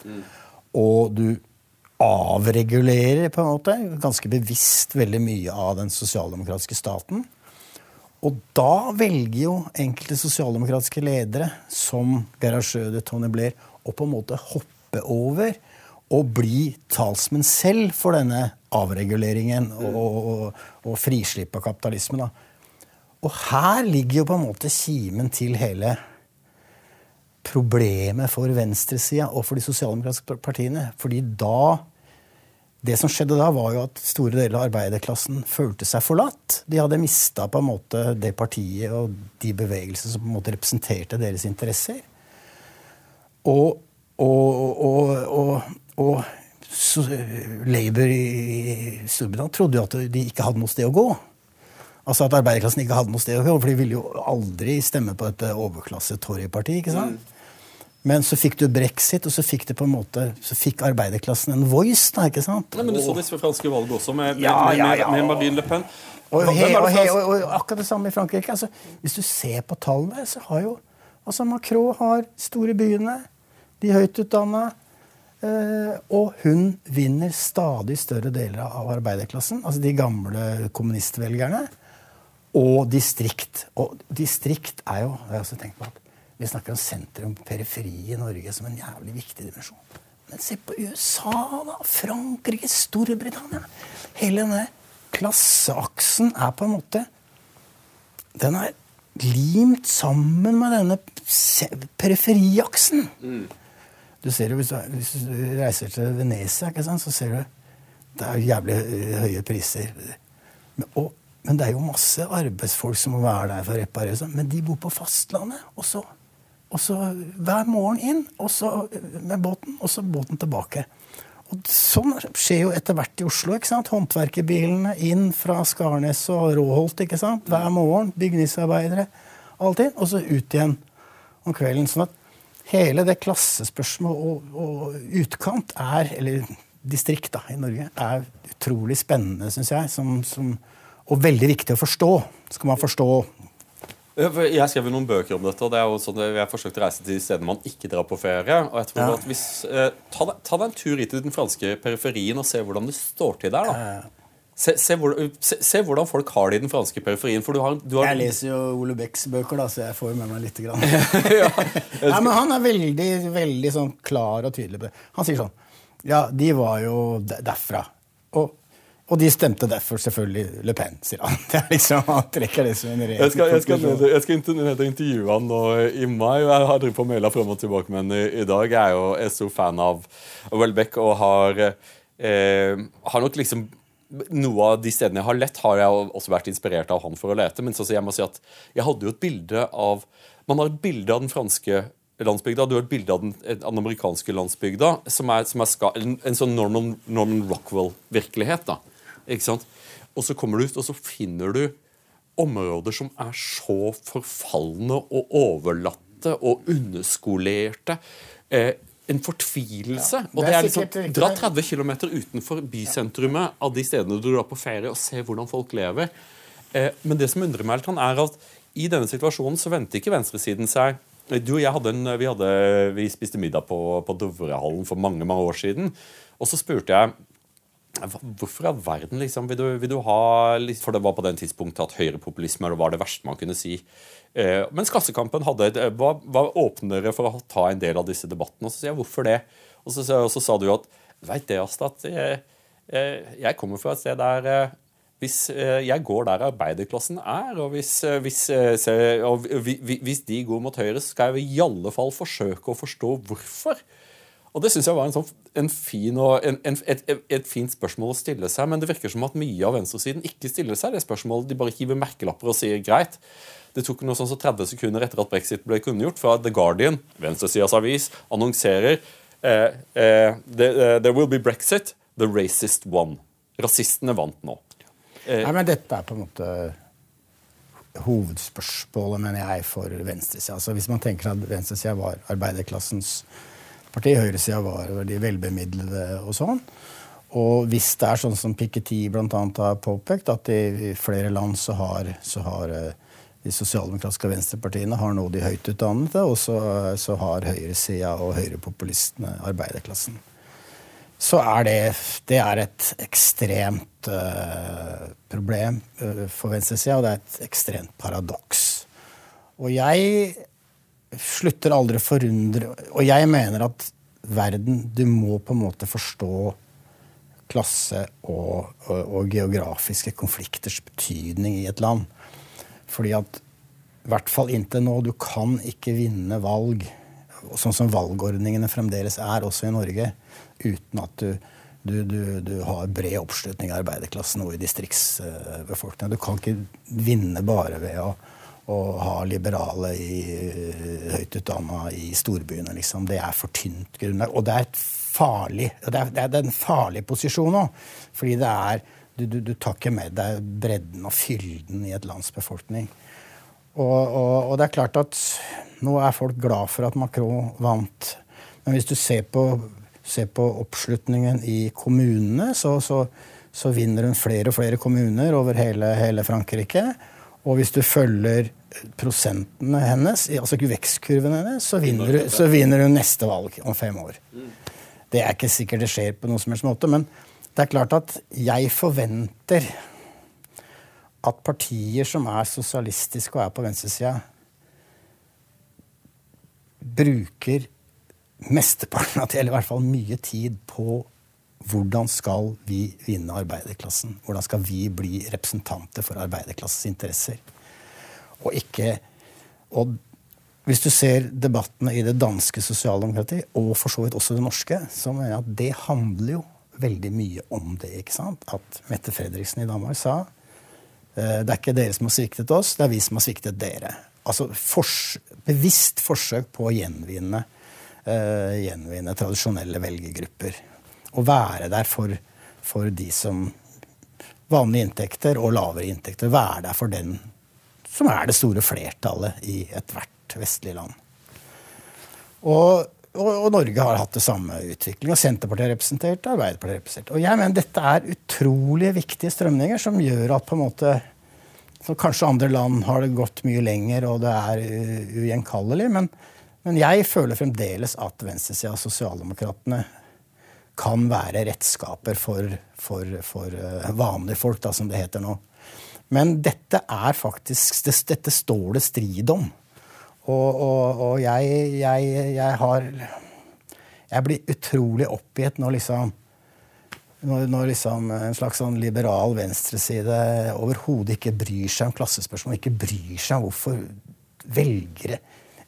Og du avregulerer på en måte ganske bevisst veldig mye av den sosialdemokratiske staten. Og da velger jo enkelte sosialdemokratiske ledere, som Gerhard Schrøder, Tony Blair, å på en måte hoppe over og bli talsmenn selv for denne avreguleringen og, og, og frislipp av kapitalismen. Da. Og her ligger jo på en måte kimen til hele problemet for venstresida og for de sosialdemokratiske partiene. Fordi da det som skjedde da, var jo at store deler av arbeiderklassen følte seg forlatt. De hadde mista på en måte det partiet og de bevegelsene som på en måte representerte deres interesser. Og, og, og, og, Labour i Storbritannia trodde jo at de ikke hadde noe sted å gå. Altså at arbeiderklassen ikke hadde noe sted å gå, for de ville jo aldri stemme på et overklasse-Tory-parti. ikke sant? Men så fikk du brexit, og så fikk, det på en måte, så fikk arbeiderklassen en voice. da, ikke sant? Nei, men Du så disse franske valget også, med, med, Ja, med, ja, med, ja. med Marine Le Pen. Og, he, og, he, og, og akkurat det samme i Frankrike. Altså, hvis du ser på tallene, så har jo altså Macron har store byene, de høytutdanna, eh, og hun vinner stadig større deler av arbeiderklassen, altså de gamle kommunistvelgerne. og distrikt. Og distrikt er jo det har jeg også tenkt på at Vi snakker om sentrum periferi i Norge som en jævlig viktig dimensjon. Men se på USA, da. Frankrike, Storbritannia. Hele denne klasseaksen er på en måte Den er limt sammen med denne periferiaksen. Mm. Du ser jo, hvis du, hvis du reiser til Venezia, så ser du det er jævlig høye priser. Men, og, men, det er jo masse arbeidsfolk som må være der for å reparere sånn. Men de bor på fastlandet. Og så, og så hver morgen inn og så med båten, og så båten tilbake. Og Sånn skjer jo etter hvert i Oslo. ikke sant? Håndverkerbilene inn fra Skarnes og Råholt ikke sant? hver morgen. Bygningsarbeidere. Alltid. Og så ut igjen om kvelden. sånn at hele det klassespørsmålet og, og, utkant er, eller distrikt da, i Norge, er utrolig spennende, syns jeg. Som, som, og veldig viktig å forstå. Skal man forstå jeg skrev noen bøker om dette. og det er jo sånn Jeg har forsøkt å reise til steder man ikke drar på ferie. og jeg tror ja. at hvis, eh, ta, ta, deg en tur hit til den franske periferien og se hvordan det står til der. da. Se, se, hvor, se, se, hvordan folk har det i den franske periferien. For du har, du har... Jeg leser jo Ole Becks bøker, da, så jeg får med meg litt. Grann. ja, ja, men han er veldig, veldig sånn klar og tydelig på det. Han sier sånn Ja, de var jo derfra. Og, og de stemte derfor selvfølgelig Le Pen, sier han. Det er liksom, Han trekker det som en ren Jeg skal, jeg skal, ned, jeg skal ned og intervjue han nå i mai. Jeg har drevet på maila frem og tilbake med ham i, dag. Jeg er jo er stor fan av Welbeck og har, eh, har nok liksom noe av de stedene jeg har lett, har jeg også vært inspirert av han for å lete. Men så jeg må si at jeg hadde jo et bilde av Man har et bilde av den franske landsbygda, du har et bilde av den, den amerikanske landsbygda, som er, som er en, en, sånn Norman, Norman Rockwell-virkelighet. da, ikke sant? Og så kommer du ut, og så finner du områder som er så forfalne og overlatte og underskolerte. Eh, en fortvilelse. Ja, og det er liksom, Dra 30 km utenfor bysentrumet av de stedene du drar på ferie, og se hvordan folk lever. Eh, men det som undrer meg litt, er at i denne situasjonen så venter ikke venstresiden seg du og jeg hadde en, vi, hadde, vi spiste middag på, på Dovrehallen for mange mange år siden. Og så spurte jeg Hvorfor i all verden liksom, vil, du, vil du ha For det var på den tidspunktet at høyrepopulisme var det verste man kunne si. Eh, mens Klassekampen hadde, var, var, åpnere for å ta en del av disse debattene. Og så sier jeg hvorfor det? Og så, og så sa du at veit det, Asta, at jeg, jeg, kommer fra et sted der eh, hvis eh, jeg går der arbeiderklassen er, og hvis, eh, hvis, eh, og hvis de går mot høyre, så skal jeg i alle fall forsøke å forstå hvorfor. Og Det synes jeg var en, sånn, en fin og, en, et, et, fint spørsmål å stille seg, men det virker som at mye av venstresiden ikke stiller seg det spørsmålet. De bare hiver merkelapper og sier greit. Det tok noe sånn så 30 sekunder etter at brexit ble kunngjort, fra The Guardian, venstresidas avis, annonserer eh, eh, There will be brexit. The racist won. Rasistene vant nå. Eh. Nei, men Dette er på en måte hovedspørsmålet, mener jeg, for venstresida. Altså, hvis man tenker at venstresida var arbeiderklassens parti, høyresida var de velbemidlede og sånn. Og hvis det er sånn som Piketty bl.a. har påpekt, at i flere land så har, så har eh, de sosialdemokratiske venstrepartiene har nå de høyt utdannede, og så, så har høyresida og høyrepopulistene arbeiderklassen. Så er det, det er et ekstremt uh, problem uh, for venstresida, og det er et ekstremt paradoks. Og jeg slutter aldri å forundre Og jeg mener at verden Du må på en måte forstå klasse og, og, og geografiske konflikters betydning i et land. Fordi at i hvert fall inntil nå, du kan ikke vinne valg, sånn som valgordningene fremdeles er, også i Norge, uten at du, du, du, du har bred oppslutning i arbeiderklassen og i distriktsbefolkninga. Du kan ikke vinne bare ved å, å ha liberale i, høyt utdanna i storbyene. Liksom. Det er for tynt grunnlag. Og det er farlig, det er, det er en farlig posisjon òg. Fordi det er du, du, du, tar ikke med deg bredden og fylden i et lands befolkning. Og, og, og, det er klart at nå er folk glad for at Macron vant. Men hvis du ser på, ser på oppslutningen i kommunene, så, så, så, vinner hun flere og flere kommuner over hele, hele, Frankrike. Og hvis du følger prosentene hennes, altså vekstkurven hennes, så vinner, så vinner, hun neste valg om fem år. Det er ikke sikkert det skjer på noen som helst måte, men det er klart at jeg forventer at partier som er sosialistiske og er på venstresida, bruker mesteparten av eller i hvert fall mye tid på hvordan skal vi vinne arbeiderklassen? Hvordan skal vi bli representanter for arbeiderklassens interesser? Og ikke og hvis du ser debattene i det danske sosialdemokratiet, og for så vidt også det norske, så mener jeg at det handler jo veldig mye om det. ikke sant? At Mette Fredriksen i Danmark sa eh, det er ikke dere som har sviktet oss, det er vi som har sviktet dere. Altså fors bevisst forsøk på å gjenvinne, uh, gjenvinne tradisjonelle velgergrupper. Å være der for, for de som Vanlige inntekter og lavere inntekter. Være der for den som er det store flertallet i ethvert vestlig land. Og, og, og, Norge har hatt det samme utvikling. Og Senterpartiet er representert, Arbeiderpartiet er representert. Og jeg mener dette er utrolig viktige strømninger som gjør at på en måte så Kanskje andre land har det gått mye lenger, og det er ugjenkallelig. Men, men jeg føler fremdeles at venstresida av sosialdemokratene kan være redskaper for, for, for eh, vanlige folk, da, som det heter nå. Men dette er faktisk Dette står det strid om. Og, og, og jeg, jeg, jeg, har Jeg blir utrolig oppgitt når liksom når, når liksom en slags sånn liberal venstreside overhodet ikke bryr seg om klassespørsmål, ikke bryr seg om hvorfor velgere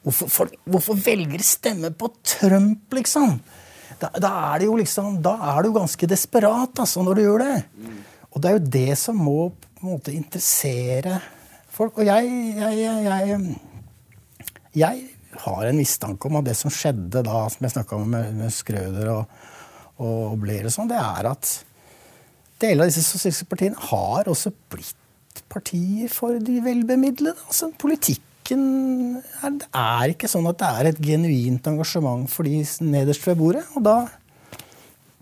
Hvorfor, hvorfor velgere stemmer på Trump, liksom? Da, da, er det jo liksom, da er du ganske desperat altså, når du gjør det. Mm. Og det er jo det som må på en måte interessere folk. Og jeg, jeg, jeg, jeg har en mistanke om at det som skjedde da, som jeg snakka om med, med Skrøder og, og Blair og sånn, det er at deler av disse sosialistiske partiene har også blitt partier for de velbemidlede. Altså Er, det er ikke sånn at det er et genuint engasjement for de nederst ved bordet. Og da,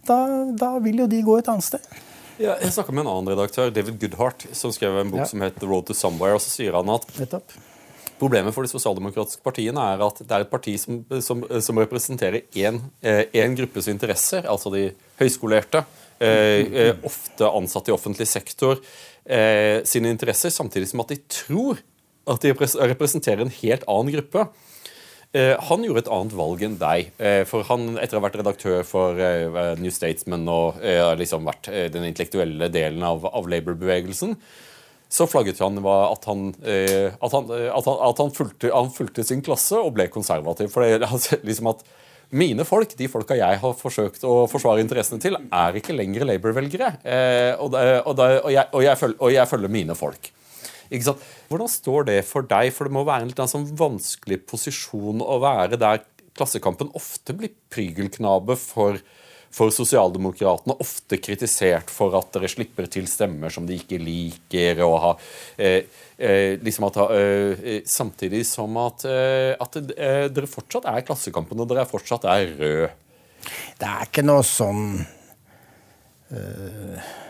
da, da vil jo de gå et annet sted. Ja, jeg snakka med en annen redaktør, David Goodhart, som skrev en bok ja. som het The Road to Somewhere. og så sier han at Nettopp. Problemet for de sosialdemokratiske partiene er at det er et parti som, som, som representerer én eh, gruppes interesser, altså de høyskolerte, eh, eh, ofte ansatte i offentlig sektor, eh, sine interesser, samtidig som at de tror at de representerer en helt annen gruppe. Eh, han gjorde et annet valg enn deg. Eh, for han, Etter å ha vært redaktør for eh, New Statesman og liksom vært den intellektuelle delen av, av Labour-bevegelsen, så flagget han at han, at han, at han, at fulgte, han, fulgte, sin klasse og ble konservativ. For det, liksom at mine folk, de folka jeg har forsøkt å forsvare interessene til, er ikke lenger Labour-velgere. Og, og, og, og, jeg følger mine folk. Hvordan står det for deg? For det må være en litt sånn vanskelig posisjon å være der Klassekampen ofte blir prygelknabe for, for Sosialdemokratene. Ofte kritisert for at dere slipper til stemmer som de ikke liker. og ha, eh, eh, liksom at, eh, Samtidig som at, eh, at eh, dere fortsatt er Klassekampen, og dere fortsatt er røde. Det er ikke noe sånn uh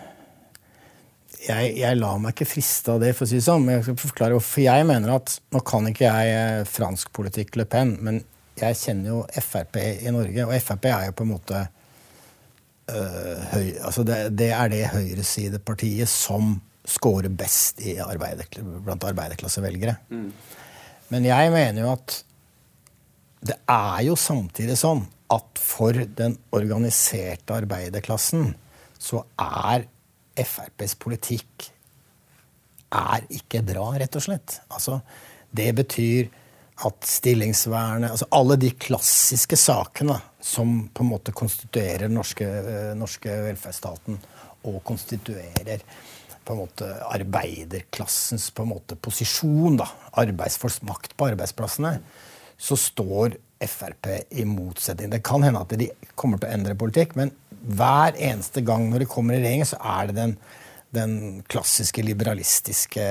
jeg, jeg lar meg ikke friste av det, for å si det sånn. Jeg skal forklare hvorfor jeg mener at Nå kan ikke jeg eh, fransk politikk Le Pen, men jeg kjenner jo Frp i Norge, og Frp er jo på en måte øh, høy, altså det, det, er det høyresidepartiet som scorer best arbeider, blant arbeiderklassevelgere. Mm. Men jeg mener jo at det er jo samtidig sånn at for den organiserte arbeiderklassen så er FrPs politikk er ikke bra, rett og slett. Altså, det betyr at stillingsvernet altså Alle de klassiske sakene som på en måte konstituerer den norske, eh, norske velferdsstaten og konstituerer på en måte arbeiderklassens på en måte posisjon, da, arbeidsfolks makt på arbeidsplassene, så står Frp i motsetning. Det kan hende at de kommer til å endre politikk, men hver eneste gang når de kommer i regjering, så er det den den klassiske liberalistiske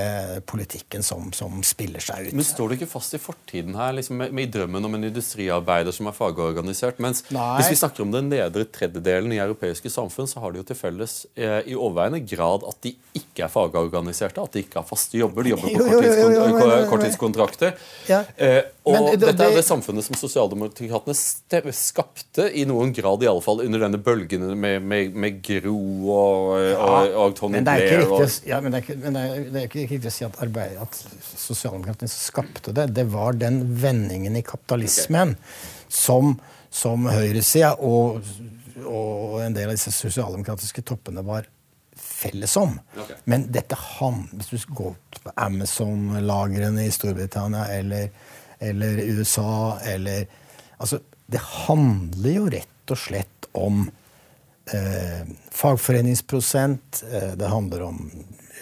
politikken som, som, spiller seg ut. Men Står du ikke fast i fortiden her, liksom med, med drømmen om en industriarbeider som er fagorganisert? Mens Nei. hvis vi snakker om den nedre tredjedelen i europeiske samfunn, så har de jo til felles eh, i overveiende grad at de ikke er fagorganiserte, at de ikke har faste jobber, de jobber på korttidskontrakter. Ja. Eh, og men, det, dette er det samfunnet som sosialdemokratene skapte, i noen grad i alle fall, under denne bølgen med, med, med Gro og, og, og Tony er ikke riktig, og å s- ja, men det er ikke, men det er, det er ikke riktig å si at, arbeid, at sosialdemokratene skapte det. Det var den vendingen i kapitalismen som, som høyresida og, og en del av disse sosialdemokratiske toppene var felles om. Okay. Men dette han, hvis du går på Amazon-lagrene i Storbritannia eller, eller USA eller Altså, det handler jo rett og slett om eh, fagforeningsprosent. Eh, det handler om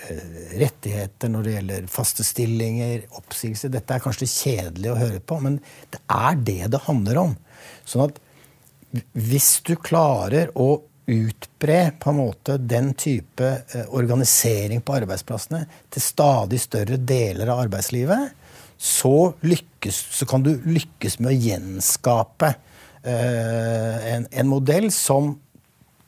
eh, rettigheter når det gjelder faste stillinger, oppsigelser. Dette er kanskje kjedelig å høre på, men det er det det handler om. Sånn at hvis du klarer å utbre på en måte den type eh, organisering på arbeidsplassene til stadig større deler av arbeidslivet, så, lykkes, så kan du lykkes med å gjenskape eh, en, en modell som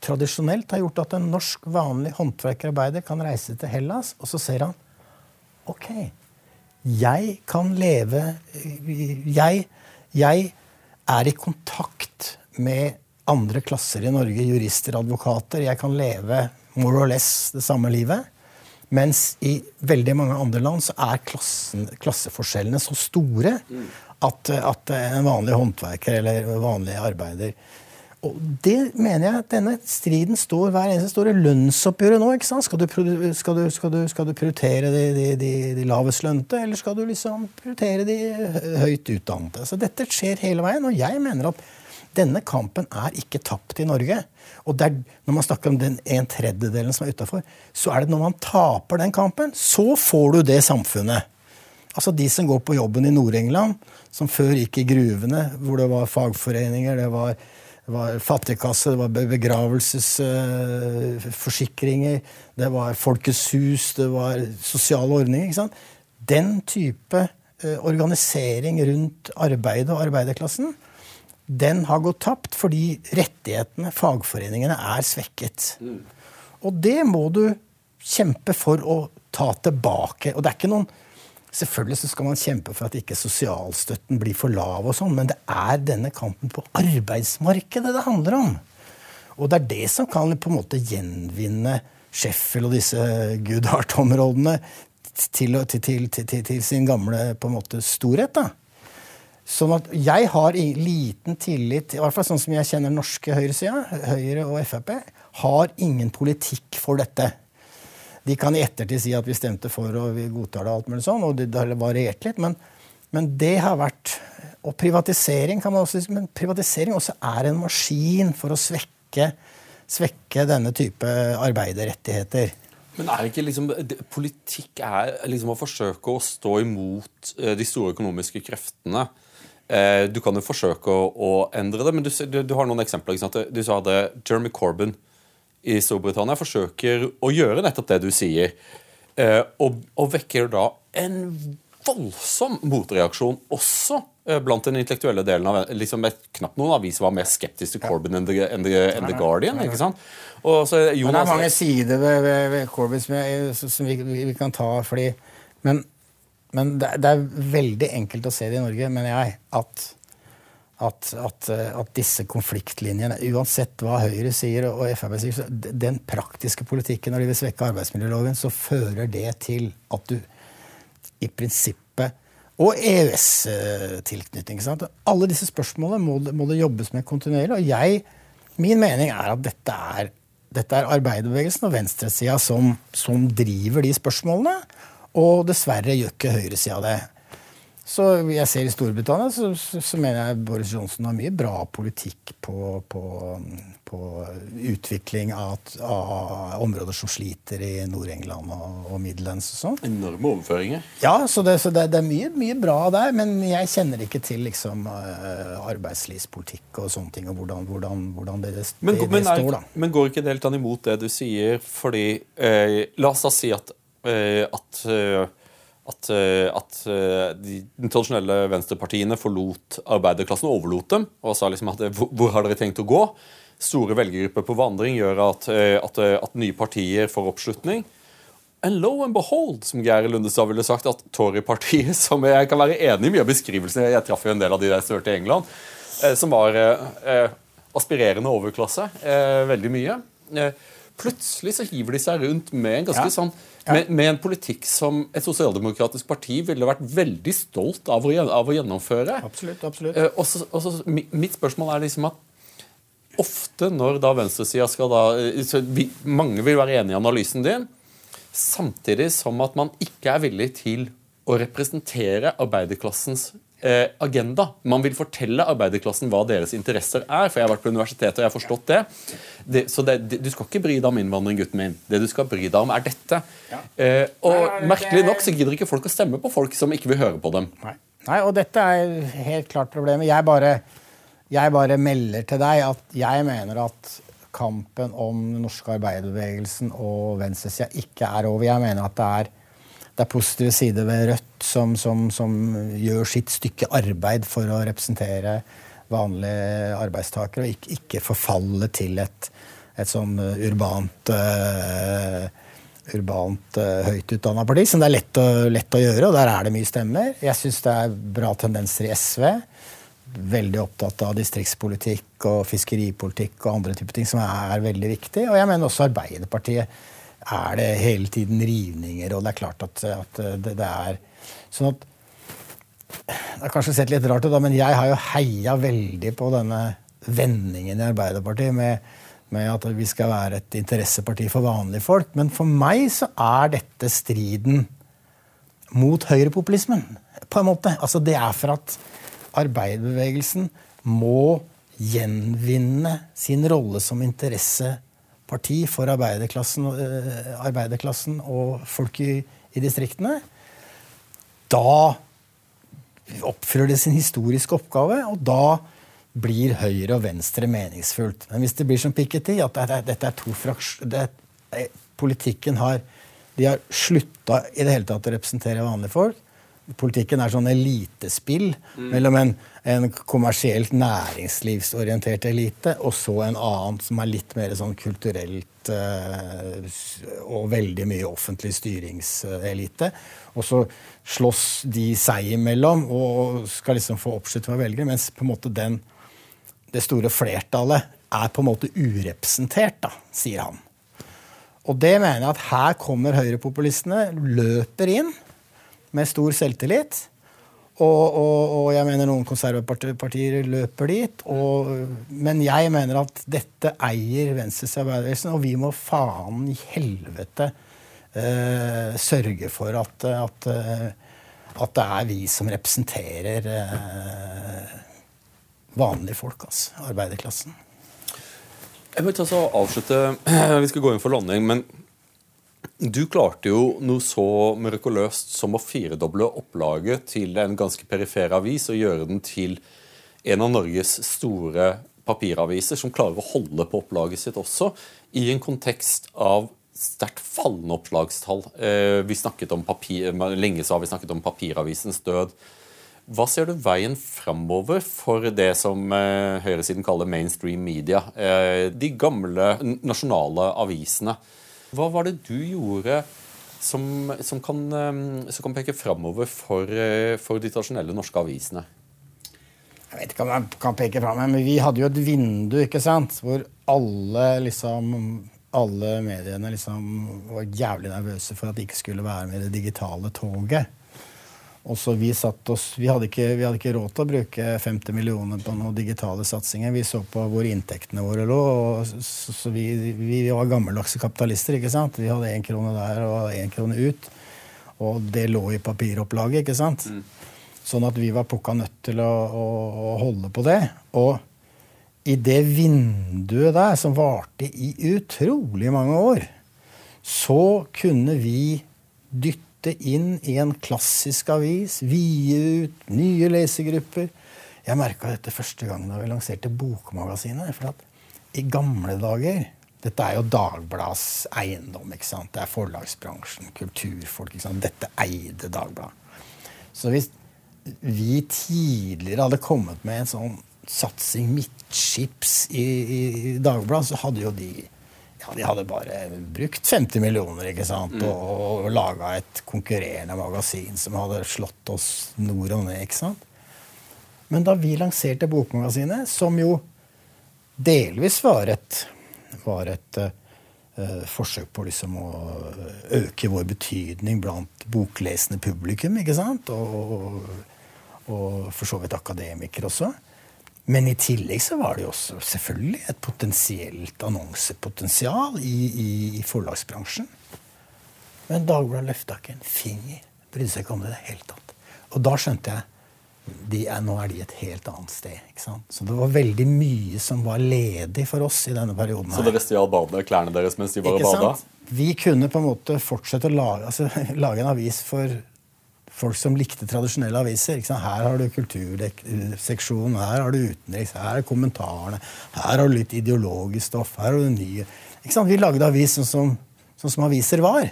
tradisjonelt har gjort at en norsk vanlig håndverkerarbeider kan reise til Hellas, og så ser han Ok, jeg kan leve Jeg, jeg er i kontakt med andre klasser i Norge, jurister, advokater. Jeg kan leve more or less det samme livet. Mens i veldig mange andre land så er klassen, klasseforskjellene så store at, at en vanlig håndverker eller vanlig arbeider og det mener jeg at denne striden står hver eneste store lønnsoppgjøret nå. ikke sant? Skal du, skal du, skal du, skal du prioritere de, de, de, de lavest lønte, eller skal du liksom prioritere de høyt utdannede? Så dette skjer hele veien, og jeg mener at denne kampen er ikke tapt i Norge. Og det er, når man snakker om den en tredjedelen som er utafor, så er det når man taper den kampen, så får du det samfunnet. Altså De som går på jobben i Nord-England, som før gikk i gruvene, hvor det var fagforeninger, det var, det var fattigkasse, det var begravelsesforsikringer, det var Folkets hus, det var sosiale ordninger. ikke sant? Den type eh, organisering rundt arbeidet og arbeiderklassen, den har gått tapt fordi rettighetene, fagforeningene, er svekket. Og det må du kjempe for å ta tilbake. Og det er ikke noen Selvfølgelig så skal man kjempe for at ikke sosialstøtten blir for lav, og sånn, men det er denne kampen på arbeidsmarkedet det handler om. Og det er det som kan på en måte gjenvinne Sheffield og disse Goodhart-områdene til, til, til, til, sin gamle på en måte storhet. da. Sånn at jeg har liten tillit, i hvert fall sånn som jeg kjenner norske høyresida, Høyre og Frp, har ingen politikk for dette. De kan i ettertid si at vi stemte for og vi godtar det, alt mulig sånn, og det, har variert litt, men, men det har vært Og privatisering kan man også si, men privatisering også er en maskin for å svekke, svekke denne type arbeiderrettigheter. Men er ikke liksom, politikk er liksom å forsøke å stå imot eh, de store økonomiske kreftene. Eh, Du kan jo forsøke å, endre det, men du, du, du har noen eksempler. Du sa det Jeremy Corbyn i Storbritannia forsøker å gjøre nettopp det du sier, eh, og, og vekker da en voldsom motreaksjon også eh, blant den intellektuelle delen av liksom Knapt noen avis var mer skeptisk til Corbyn enn The, enn the, enn the Guardian. ikke sant? Så Jonas, det er mange sider ved, ved, ved Corbyn som, jeg, som vi, vi, vi kan ta, fordi Men, men det, det er veldig enkelt å se det i Norge, mener jeg, at, at, at, eh, at disse konfliktlinjene, uansett hva Høyre sier og Frp sier, den praktiske politikken når de vil svekke arbeidsmiljøloven, så fører det til at du i prinsippet og EØS-tilknytning. Alle disse spørsmålene må, må det jobbes med kontinuerlig. Og jeg, min mening er at dette er, dette er arbeiderbevegelsen og venstresida som, som driver de spørsmålene. Og dessverre gjør ikke høyresida det. Så jeg ser I Storbritannia så, så, så mener jeg Boris Johnson har mye bra politikk på, på, på utvikling av, av områder som sliter i Nord-England og, og Midlands og sånn. Enorme overføringer. Ja, så, det, så det, det er mye, mye bra der, men jeg kjenner ikke til liksom, eh, arbeidslivspolitikk og sånne ting, og hvordan, hvordan, hvordan det, det, Men, det, men, er, står, da. men går ikke det helt an imot det du sier? Fordi eh, La oss da si at, eh, at, eh, at, eh, at eh, de, de tradisjonelle venstrepartiene forlot arbeiderklassen og overlot dem. Og sa liksom at eh, hvor, har dere tenkt å gå? Store velgergrupper på vandring gjør at, at, at nye partier får oppslutning. And low and behold, som Geir Lundestad ville sagt, at Tory-partiet, som jeg kan være enig i mye av beskrivelsen Jeg traff jo en del av de der sørte i England, som var eh, aspirerende overklasse. Eh, veldig mye. Eh, plutselig så hiver de seg rundt med en ganske Ja. sånn med, med en politikk som et sosialdemokratisk parti ville vært veldig stolt av å, av å gjennomføre. Absolutt. absolutt. Eh, og så- og så mitt spørsmål er liksom at ofte når da venstresida skal da eh, vi, Mange vil være enig i analysen din, samtidig som at man ikke er villig til å representere arbeiderklassens agenda. Man vil fortelle arbeiderklassen hva deres interesser er. For jeg har vært på universitetet og jeg har forstått det. det så det, du skal ikke bry deg om innvandring, gutten min. Det du skal bry deg om, er dette. Eh, og Nei, merkelig nok så gidder ikke folk å stemme på folk som ikke vil høre på dem. Nei. Nei, og dette er helt klart problemet. Jeg bare, jeg bare melder til deg at jeg mener at kampen om den norske arbeiderbevegelsen og venstresida ikke er over. Jeg mener at det er, det er positive sider ved Rødt som, som, som gjør sitt stykke arbeid for å representere vanlige arbeidstakere, og ikke, ikke forfalle til et, et sånn uh, urbant uh, urbant uh, høyt utdanna parti, som det er lett å, lett å gjøre, og der er det mye stemmer. Jeg syns det er bra tendenser i SV. Veldig opptatt av distriktspolitikk og fiskeripolitikk og andre typer ting som er, er veldig viktig. Og jeg mener også Arbeiderpartiet er det hele tiden rivninger, og det er klart at, at det, det er sånn at det har kanskje sett litt rart ut, da, men jeg har jo heia veldig på denne vendingen i Arbeiderpartiet med, med at vi skal være et interesseparti for vanlige folk. Men for meg så er dette striden mot høyrepopulismen, på en måte. Altså Det er for at arbeiderbevegelsen må gjenvinne sin rolle som interesseparti for arbeiderklassen, øh, arbeiderklassen og folk i, i distriktene. Da oppfyller det sin historiske oppgave, og da blir høyre og venstre meningsfullt. Men hvis det blir som Piketty, at det dette er to fraksjoner Politikken har De har slutta i det hele tatt å representere vanlige folk. Politikken er sånn elitespill mellom en, en kommersielt næringslivsorientert elite og så en annen som er litt mer sånn kulturelt eh, og veldig mye offentlig styringselite. Og så slåss de seg imellom og skal liksom få oppslutning av velgere, mens på en måte den, det store flertallet er på en måte urepresentert, da, sier han. Og det mener jeg at her kommer høyrepopulistene, løper inn med stor selvtillit. Og, og, og jeg mener noen konservepartier løper dit. Og, men jeg mener at dette eier Venstres arbeiderbevegelsen, og vi må faen i helvete uh, sørge for at, at, eh, at det er vi som representerer uh, vanlige folk, altså. Arbeiderklassen. Jeg vil ta så avslutte, Vi skal gå inn for landing, men du klarte jo noe så mirakuløst som å firedoble opplaget til en ganske perifer avis og gjøre den til en av Norges store papiraviser, som klarer å holde på opplaget sitt også, i en kontekst av sterkt fallende oppslagstall. Eh, vi snakket om papir, Lenge så har vi snakket om papiravisens død. Hva ser du veien framover for det som eh, høyresiden kaller mainstream media? Eh, de gamle nasjonale avisene. Hva var det du gjorde som, som, kan, eh, som kan, peke framover for, eh, for, de tradisjonelle norske avisene? Jeg vet ikke om jeg kan peke framover, men vi hadde jo et vindu ikke sant? hvor alle liksom alle mediene liksom var jævlig nervøse for at de ikke skulle være med i det digitale toget. Og så vi satt oss, vi hadde, ikke, vi hadde ikke råd til å bruke 50 millioner på noen digitale satsinger. Vi så på hvor inntektene våre lå. og så, så vi, vi, var gammeldagse kapitalister. ikke sant? Vi hadde én krone der og én krone ut. Og det lå i papiropplaget. ikke sant? Mm. Sånn at vi var pukka nødt til å, å, å holde på det. Og i det vinduet der, som varte i utrolig mange år, så kunne vi dytte inn i en klassisk avis, vide ut nye lesegrupper. Jeg merka dette første gang da vi lanserte Bokmagasinet. for at i gamle dager Dette er jo Dagblads eiendom. ikke sant? Det er forlagsbransjen, kulturfolk. ikke sant? Dette eide Dagbladet. Så hvis vi tidligere hadde kommet med en sånn satsing midtskips i, i Dagbladet, så hadde jo de ja, de hadde bare brukt 50 millioner ikke sant? Mm. og, og laga et konkurrerende magasin som hadde slått oss nord og ned. ikke sant? Men da vi lanserte Bokmagasinet, som jo delvis var et, var et uh, forsøk på liksom å øke vår betydning blant boklesende publikum. ikke sant? Og, og, og for så vidt akademikere også. Men i tillegg så var det jo også selvfølgelig et potensielt annonsepotensial i, i, i forlagsbransjen. Men Dagbladet løfta ikke en finger. Brydde seg ikke om det i det hele tatt. Og da skjønte jeg de er, nå er de et helt annet sted. ikke sant? Så det var veldig mye som var ledig for oss i denne perioden. her. Så dere stjal badet, klærne deres mens de var og bada? Vi kunne på en måte fortsette å lage, altså, lage en avis for folk som likte tradisjonelle aviser. Her har du kulturseksjonen, her har du utenriks, her er kommentarene, her har du litt ideologisk stoff, her har du nye Vi lagde avis sånn som, sånn som aviser var.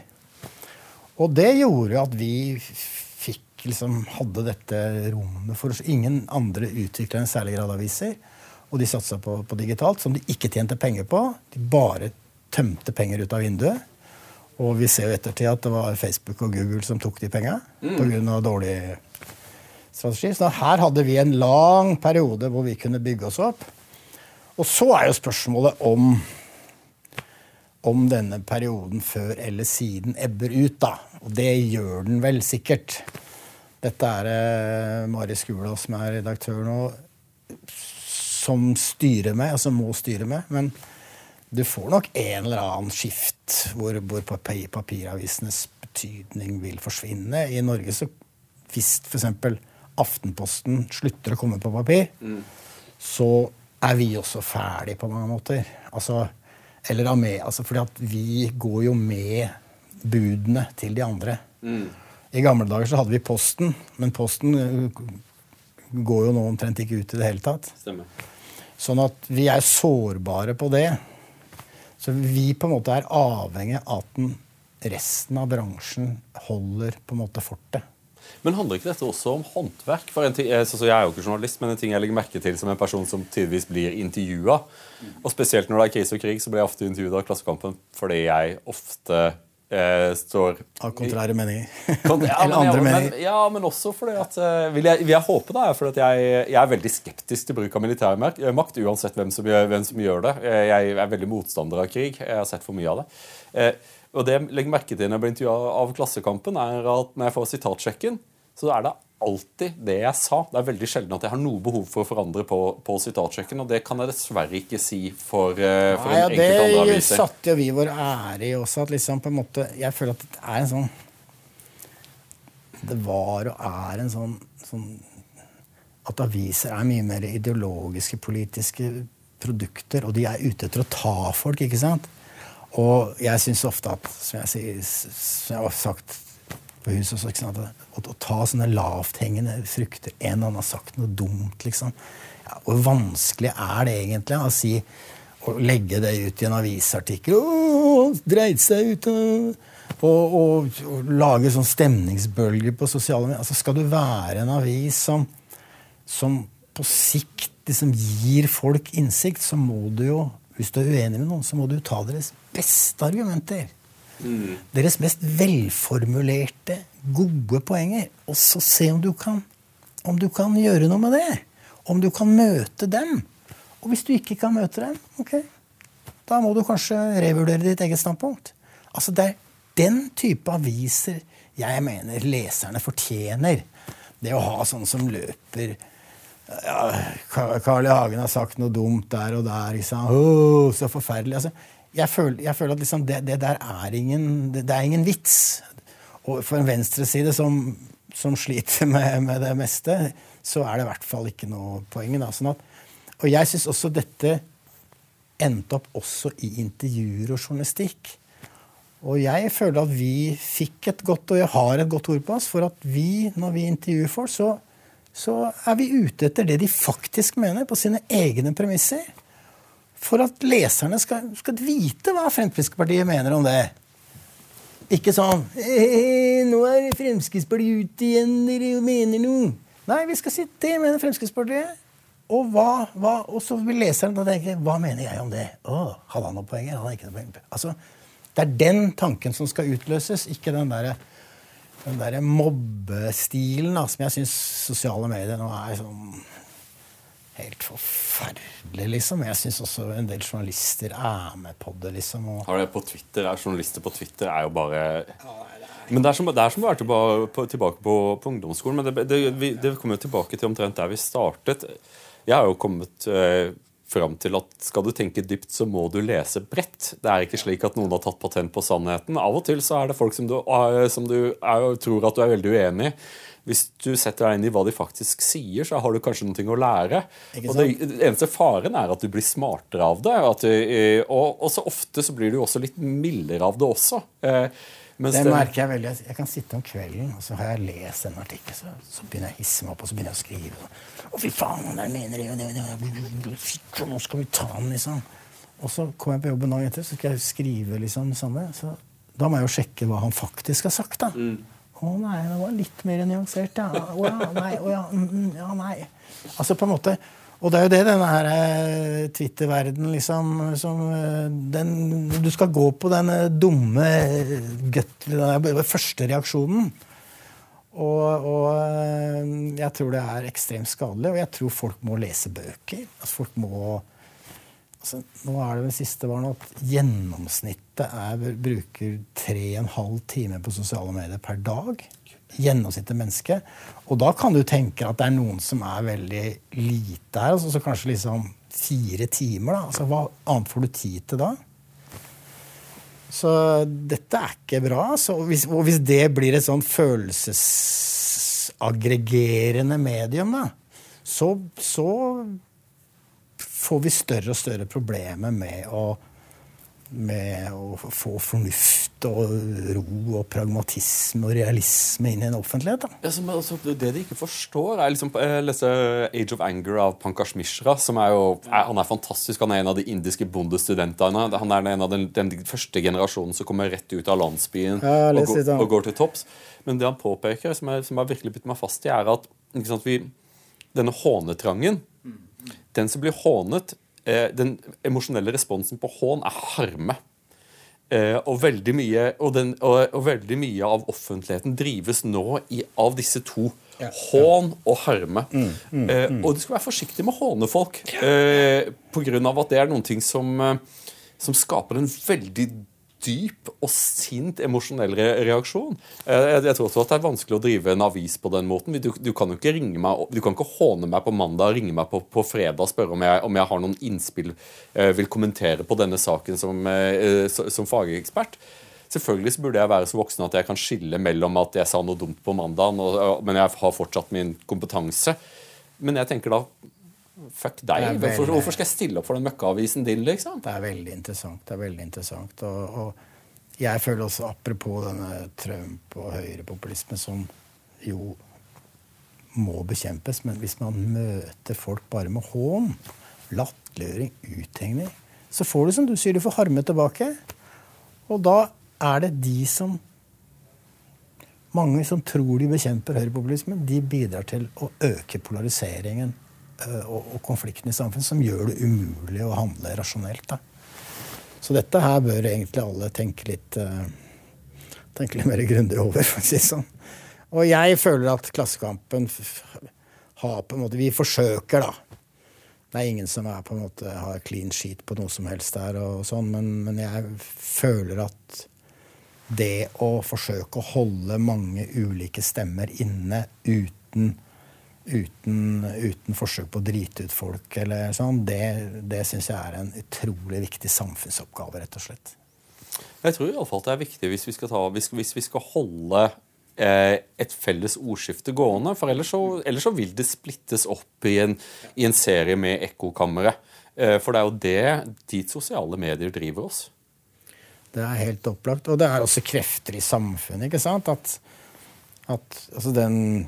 Og det gjorde at vi fikk, liksom, hadde dette rommet for oss. Ingen andre utvikla en særlig grad aviser. Og de satsa på, på digitalt, som de ikke tjente penger på. De bare tømte penger ut av vinduet. Og vi ser jo ettertid at det var Facebook og Google som tok de penga mm. pga. dårlig strategi. Så her hadde vi en lang periode hvor vi kunne bygge oss opp. Og så er jo spørsmålet om om denne perioden før eller siden ebber ut, da. Og det gjør den vel sikkert. Dette er uh, Mari Skula, som er redaktør nå, som styrer med, altså må styre med. Men du får nok en eller annen skift hvor, hvor papir, papiravisenes betydning vil forsvinne. I Norge så hvis f.eks. Aftenposten slutter å komme på papir, mm. så er vi også ferdig på mange måter. Altså, eller med, altså fordi at vi går jo med budene til de andre. Mm. I gamle dager så hadde vi Posten, men Posten uh, går jo nå omtrent ikke ut i det hele tatt. Stemmer. Sånn at vi er sårbare på det. Så vi på en måte er avhengig av at den resten av bransjen holder på en måte fortet. Men handler ikke dette også om håndverk? For ting, jeg, jeg er jo ikke journalist, men en ting jeg legger merke til som en person som tidvis blir intervjua, og spesielt når det er krise og krig, så blir jeg ofte intervjuet av Klassekampen fordi jeg ofte eh, står Av kontrære meninger. ja, Eller andre meninger. Ja, men også fordi at eh, vil, jeg, vil jeg håpe da, at jeg, jeg, er veldig skeptisk til bruk av militærmakt, uansett hvem som, gjør, hvem som, gjør, det. Eh, jeg er veldig motstander av krig. Jeg har sett for mye av det. Eh, og det jeg legger merke til når jeg blir intervjua av Klassekampen, er at når jeg får sitatsjekken, så er det alltid det jeg sa. Det er veldig sjelden at jeg har noe behov for å forandre på, på sitatsjekken, og det kan jeg dessverre ikke si for, uh, for Nei, en enkelt andre aviser. Det satte jo vi vår ære i også, at liksom på en måte Jeg føler at det er en sånn Det var og er en sånn, sånn At aviser er mye mer ideologiske, politiske produkter, og de er ute etter å ta folk, ikke sant? Og jeg syns ofte at, som jeg, sier, som jeg har sagt på huset også. Ikke sant? Å, å ta sånne lavthengende frukter En eller annen har sagt noe dumt, liksom. Ja, hvor vanskelig er det egentlig å si å legge det ut i en avisartikkel Åh, dreide seg ut og, og, og, og lage sånn stemningsbølger på sosiale medier. Altså, skal du være en avis som, som på sikt liksom gir folk innsikt, så må du jo, hvis du er uenig med noen, så må du ta deres beste argumenter. Mm. Deres mest velformulerte, gode poenger. Og så se om du, kan, om du kan gjøre noe med det. Om du kan møte dem. Og hvis du ikke kan møte dem, ok, da må du kanskje revurdere ditt eget standpunkt. Altså Det er den type aviser jeg mener leserne fortjener. Det å ha sånne som løper ja, Carl I. Hagen har sagt noe dumt der og der. Liksom. Oh, så forferdelig. Altså, jeg føler, jeg føler at liksom det, det, der er ingen, det, det, er ingen vits. Og for en venstreside som, som sliter med, med, det meste, så er det i hvert fall ikke noe poeng. Sånn og jeg syns også dette endte opp også i intervjuer og journalistikk. Og jeg føler at vi fikk et godt, og jeg har et godt ord på oss, for at vi, når vi intervjuer folk, så, så er vi ute etter det de faktisk mener, på sine egne premisser for at leserne skal, skal vite hva Fremskrittspartiet mener om det. Ikke sånn hey, 'Nå er Fremskrittspartiet ute igjen, dere mener noe.' Nei, vi skal si 'det mener Fremskrittspartiet'. Og, hva, hva, og så vil leseren da tenke 'Hva mener jeg om det?' Å, hadde han noen poenger? Hadde han ikke noe poeng? Altså, det er den tanken som skal utløses, ikke den derre den der mobbestilen som jeg syns sosiale medier nå er sånn helt forferdelig, liksom. Jeg syns også en del journalister er med på det, liksom. Og... Har det på Twitter, er Journalister på Twitter er jo bare men det er som, det er som å være tilbake på, tilbake på, på ungdomsskolen. Men det, det, vi, det kommer jo tilbake til omtrent der vi startet. Jeg har jo kommet eh, fram til at skal du tenke dypt, så må du lese bredt. Det er ikke slik at noen har tatt patent på sannheten. Av og til så er det folk som du, eh, som du er, tror at du er veldig uenig i. Hvis du setter deg inn i hva de faktisk sier, så har du kanskje noe å lære. Og det, eneste faren er at du blir smartere av det. Du, eh, og, og så ofte så blir du også litt mildere av det også. Eh, det merker jeg veldig. Jeg kan sitte om kvelden og så har jeg lest en artikkel, så, så begynner jeg å hisse meg opp og så begynner jeg å skrive. Å, fy faen, han der mener det, Nå skal vi ta den, liksom. Og så kommer jeg på jobben dagen etter, så skal jeg skrive liksom samme. Så da må jeg jo sjekke hva han faktisk har sagt. da. Mm. Å nei, det var litt mer nyansert, ja. Å ja, nei, å ja, mm, ja, nei. Altså på en måte og det er jo det denne her eh, Twitter-verden liksom som, eh, den, Du skal gå på den dumme gut, den første reaksjonen. Og, og, eh, jeg tror det er ekstremt skadelig, og jeg tror folk må lese bøker. Altså folk må altså, Nå er det vel siste var at gjennomsnittet er, bruker tre og en halv time på sosiale medier per dag gjennomsnittet menneske. Og da kan du tenke at det er noen som er veldig lite her. Altså, så kanskje liksom fire timer. da. Altså, Hva annet får du tid til da? Så dette er ikke bra. Hvis, og hvis det blir et sånn følelsesaggregerende medium, da, så, så får vi større og større problemer med å med å få fornuft og ro og pragmatisme og realisme inn i en offentlighet. Ja, men, altså, det de ikke forstår er liksom, Jeg leser Age of Anger av Pankaj Mishra. som er jo, er, Han er fantastisk. Han er en av de indiske bondestudentene. Han er en av den, den første generasjonen som kommer rett ut av landsbyen ja, og, går, og, går til topps. Men det han påpeker, som, er, som har virkelig bitt meg fast i, er at sant, vi, denne hånetrangen Den som blir hånet, Eh, den emosjonelle responsen på hån er harme. Eh, og, veldig mye, og, den, og, og veldig mye av offentligheten drives nå i, av disse to. Ja, Hån og harme. Mm, mm, eh, mm. og du skal være forsiktig med å håne folk. Eh, Pga. at det er noen ting som, som skaper en veldig dyp og sint emosjonell reaksjon. Eh, jeg, tror også at det er vanskelig å drive en avis på den måten. Du, du kan jo ikke ringe meg, du kan ikke håne meg på mandag, ringe meg på, på fredag og spørre om jeg, om jeg, har noen innspill, eh, vil kommentere på denne saken som, eh, som fagekspert. Selvfølgelig burde jeg være så voksen at jeg kan skille mellom at jeg sa noe dumt på mandag, men jeg har fortsatt min kompetanse. Men jeg tenker da Fuck deg. Veldig, hvorfor, skal jeg stille opp for den møkkaavisen din? liksom? Det er veldig interessant. det er veldig interessant. Og, og jeg føler også, apropos denne Trump og høyrepopulisme, som jo må bekjempes, men hvis man møter folk bare med hån, latterliggjøring, uthengning, så får du som du sier, du får harme tilbake. Og da er det de som Mange som tror de bekjemper høyrepopulisme, de bidrar til å øke polariseringen og, konfliktene i samfunnet som gjør det umulig å handle rasjonelt. Da. Så dette her bør egentlig alle tenke litt, uh, tenke litt mer grundig over. for å si sånn. Og jeg føler at Klassekampen har på en måte Vi forsøker, da. Det er ingen som er måte har clean sheet på noe som helst der, og sånn, men, men jeg føler at det å forsøke å holde mange ulike stemmer inne uten uten, uten, forsøk på å drite ut folk, eller sånn, det, det syns jeg er en utrolig viktig samfunnsoppgave, rett og slett. Jeg tror iallfall det er viktig hvis vi skal, ta, hvis, hvis vi skal holde eh, et felles ordskifte gående. For ellers så, ellers så, vil det splittes opp i en, i en serie med ekkokamre. Eh, for det er jo det dit sosiale medier driver oss. Det er helt opplagt. Og det er også krefter i samfunnet. ikke sant? At, at altså den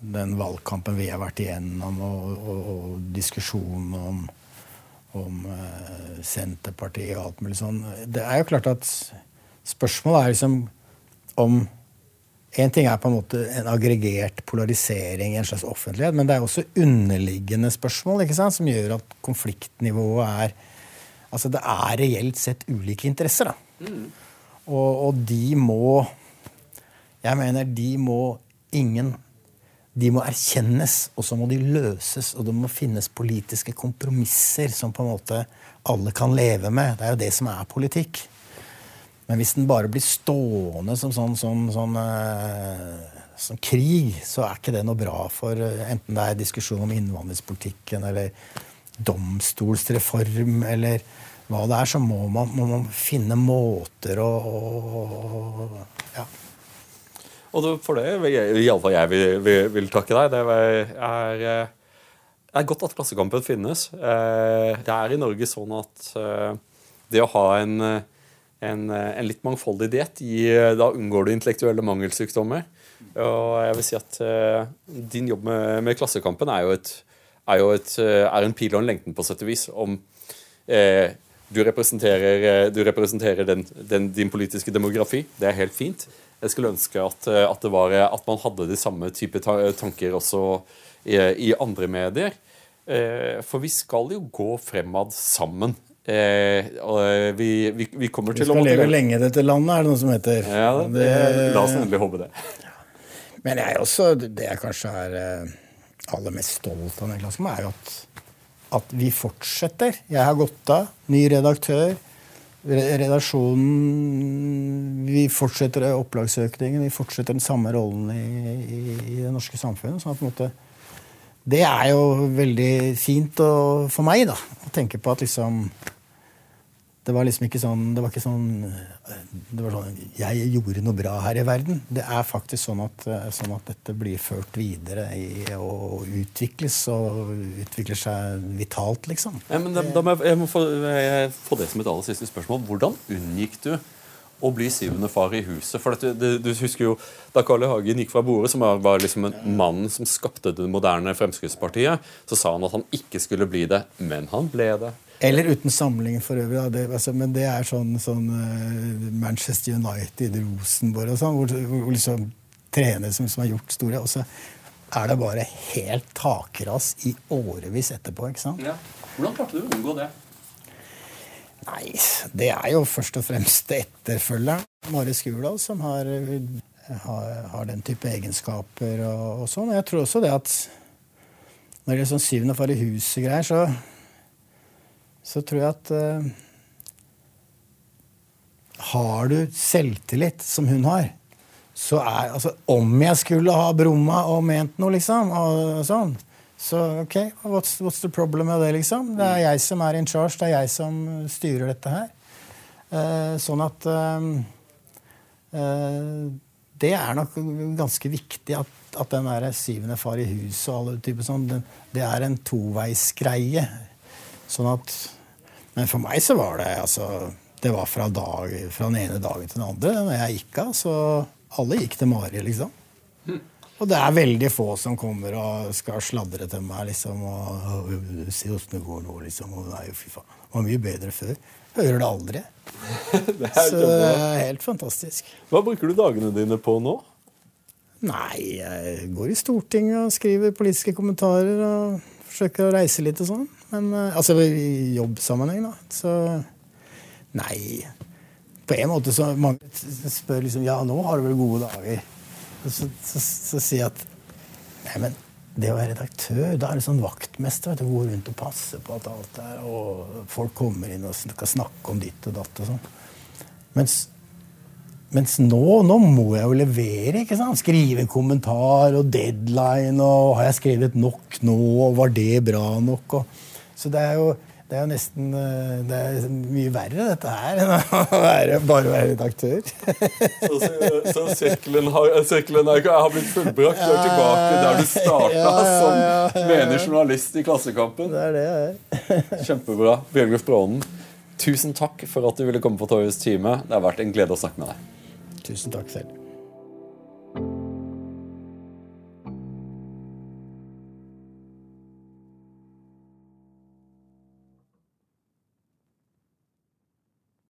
den valgkampen vi har vært igjennom, og, og, og diskusjonen om, om uh, Senterpartiet og alt mulig sånn Det er jo klart at spørsmålet er liksom om en ting er på en måte en aggregert polarisering i en slags offentlighet, men det er også underliggende spørsmål ikke sant, som gjør at konfliktnivået er Altså det er reelt sett ulike interesser. da. Mm. Og, og de må Jeg mener de må ingen de må erkjennes, og så må de løses. Og det må finnes politiske kompromisser som på en måte alle kan leve med. Det er jo det som er politikk. Men hvis den bare blir stående som sånn, sånn, sånn uh, som krig, så er ikke det noe bra for uh, enten det er diskusjon om innvandringspolitikken eller domstolsreform eller hva det er, så må man, må man finne måter å, å, å ja. Og for det iallfall jeg vil, vil, vil takke deg. Det er, er, godt at Klassekampen finnes. Eh, det er i Norge sånn at eh, det å ha en, en, en litt mangfoldig diett Da unngår du intellektuelle mangelsykdommer. Og jeg vil si at din jobb med, med Klassekampen er jo, et, er jo et, er en pil og en lengten, på sett og vis. Om eh, du representerer, du representerer den, den, din politiske demografi. Det er helt fint. Jeg skulle ønske at, at, var, at man hadde de samme type tanker også i, i andre medier. Eh, for vi skal jo gå fremad sammen. Eh, vi, vi, vi, kommer til å Vi skal leve lenge i dette landet, er det noe som heter. Ja, det, det, La oss endelig håpe det. Men jeg også, det jeg kanskje er eh, aller mest stolt av, er jo at, at vi fortsetter. Jeg har gått av. Ny redaktør redaksjonen Vi fortsetter opplagsøkningen, vi fortsetter den samme rollen i, i, i det norske samfunnet. sånn at på en måte, Det er jo veldig fint å, for meg da, å tenke på at liksom det var liksom ikke sånn det var ikke sånn, det var sånn Jeg gjorde noe bra her i verden. Det er faktisk sånn at, sånn at dette blir ført videre i og utvikles og utvikler seg vitalt, liksom. Ja, men da, da må jeg, jeg må få, jeg få det som et aller siste spørsmål. Hvordan unngikk du å bli syvende far i huset. For du, du, du, husker jo Da Carl I. Hagen gikk fra bordet, som var liksom en mann som skapte det moderne Fremskrittspartiet, så sa han at han ikke skulle bli det, men han ble det. Eller uten samling for øvrig. Det, altså, men det er sånn, sånn uh, Manchester United, Rosenborg og sånn, hvor, hvor liksom trenere som, som, har gjort store Og så er det bare helt takras i årevis etterpå. ikke sant? Ja. Hvordan klarte du å unngå det? Nei, det er jo først og fremst etterfølgeren, Mari Skurdal, som har, har, har, den type egenskaper og, og sånn. Jeg tror også det at når det er sånn syvende far i huset-greier, så så tror jeg at uh, Har du selvtillit, som hun har, så er altså Om jeg skulle ha brumma og ment noe, liksom, og sånn, så OK, what's, what's, the problem med det, liksom? Det er jeg som er in charge, det er jeg som styrer dette her. Eh, sånn at eh, det er nok ganske viktig at, at den der syvende far i huset og alle typer sånn, det, det er en toveisgreie. Sånn at men for meg så var det altså Det var fra, dag, fra den ene dagen til den andre. Når jeg gikk av, så alle gikk til Mari, liksom. Og det er veldig få som kommer og skal sladre til meg liksom, og, og Se åssen det går nå, liksom. Og nei, fy faen. Det var mye bedre før. Hører det aldri. det så det er helt fantastisk. Hva bruker du dagene dine på nå? Nei, jeg går i Stortinget og skriver politiske kommentarer og forsøker å reise litt og sånn. Men eh, altså i jobbsammenheng, da. Så nei. På en måte så mange spør liksom Ja, nå har du vel gode dager? Så, så, så, sier jeg at Nei, men det å være redaktør, da er det sånn vaktmester. Vet du, Gå rundt og passe på at alt er Og folk kommer inn og skal snakke om ditt og datt og sånn. Mens mens nå, nå må jeg jo levere. ikke sant? Skrive en kommentar og deadline. og Har jeg skrevet nok nå? og Var det bra nok? Og, så det er jo det er jo nesten eh, det er mye verre, dette her, enn å være, bare være redaktør. så, så sirkelen, har, sirkelen har, blitt fullbrakt. Du er tilbake der du starta ja, ja, ja, som menig journalist i Klassekampen. Det er det jeg er. Kjempebra. Bjørgulf Brånen, tusen takk for at du ville komme på Torjus time. Det har vært en glede å snakke med deg. Tusen takk selv.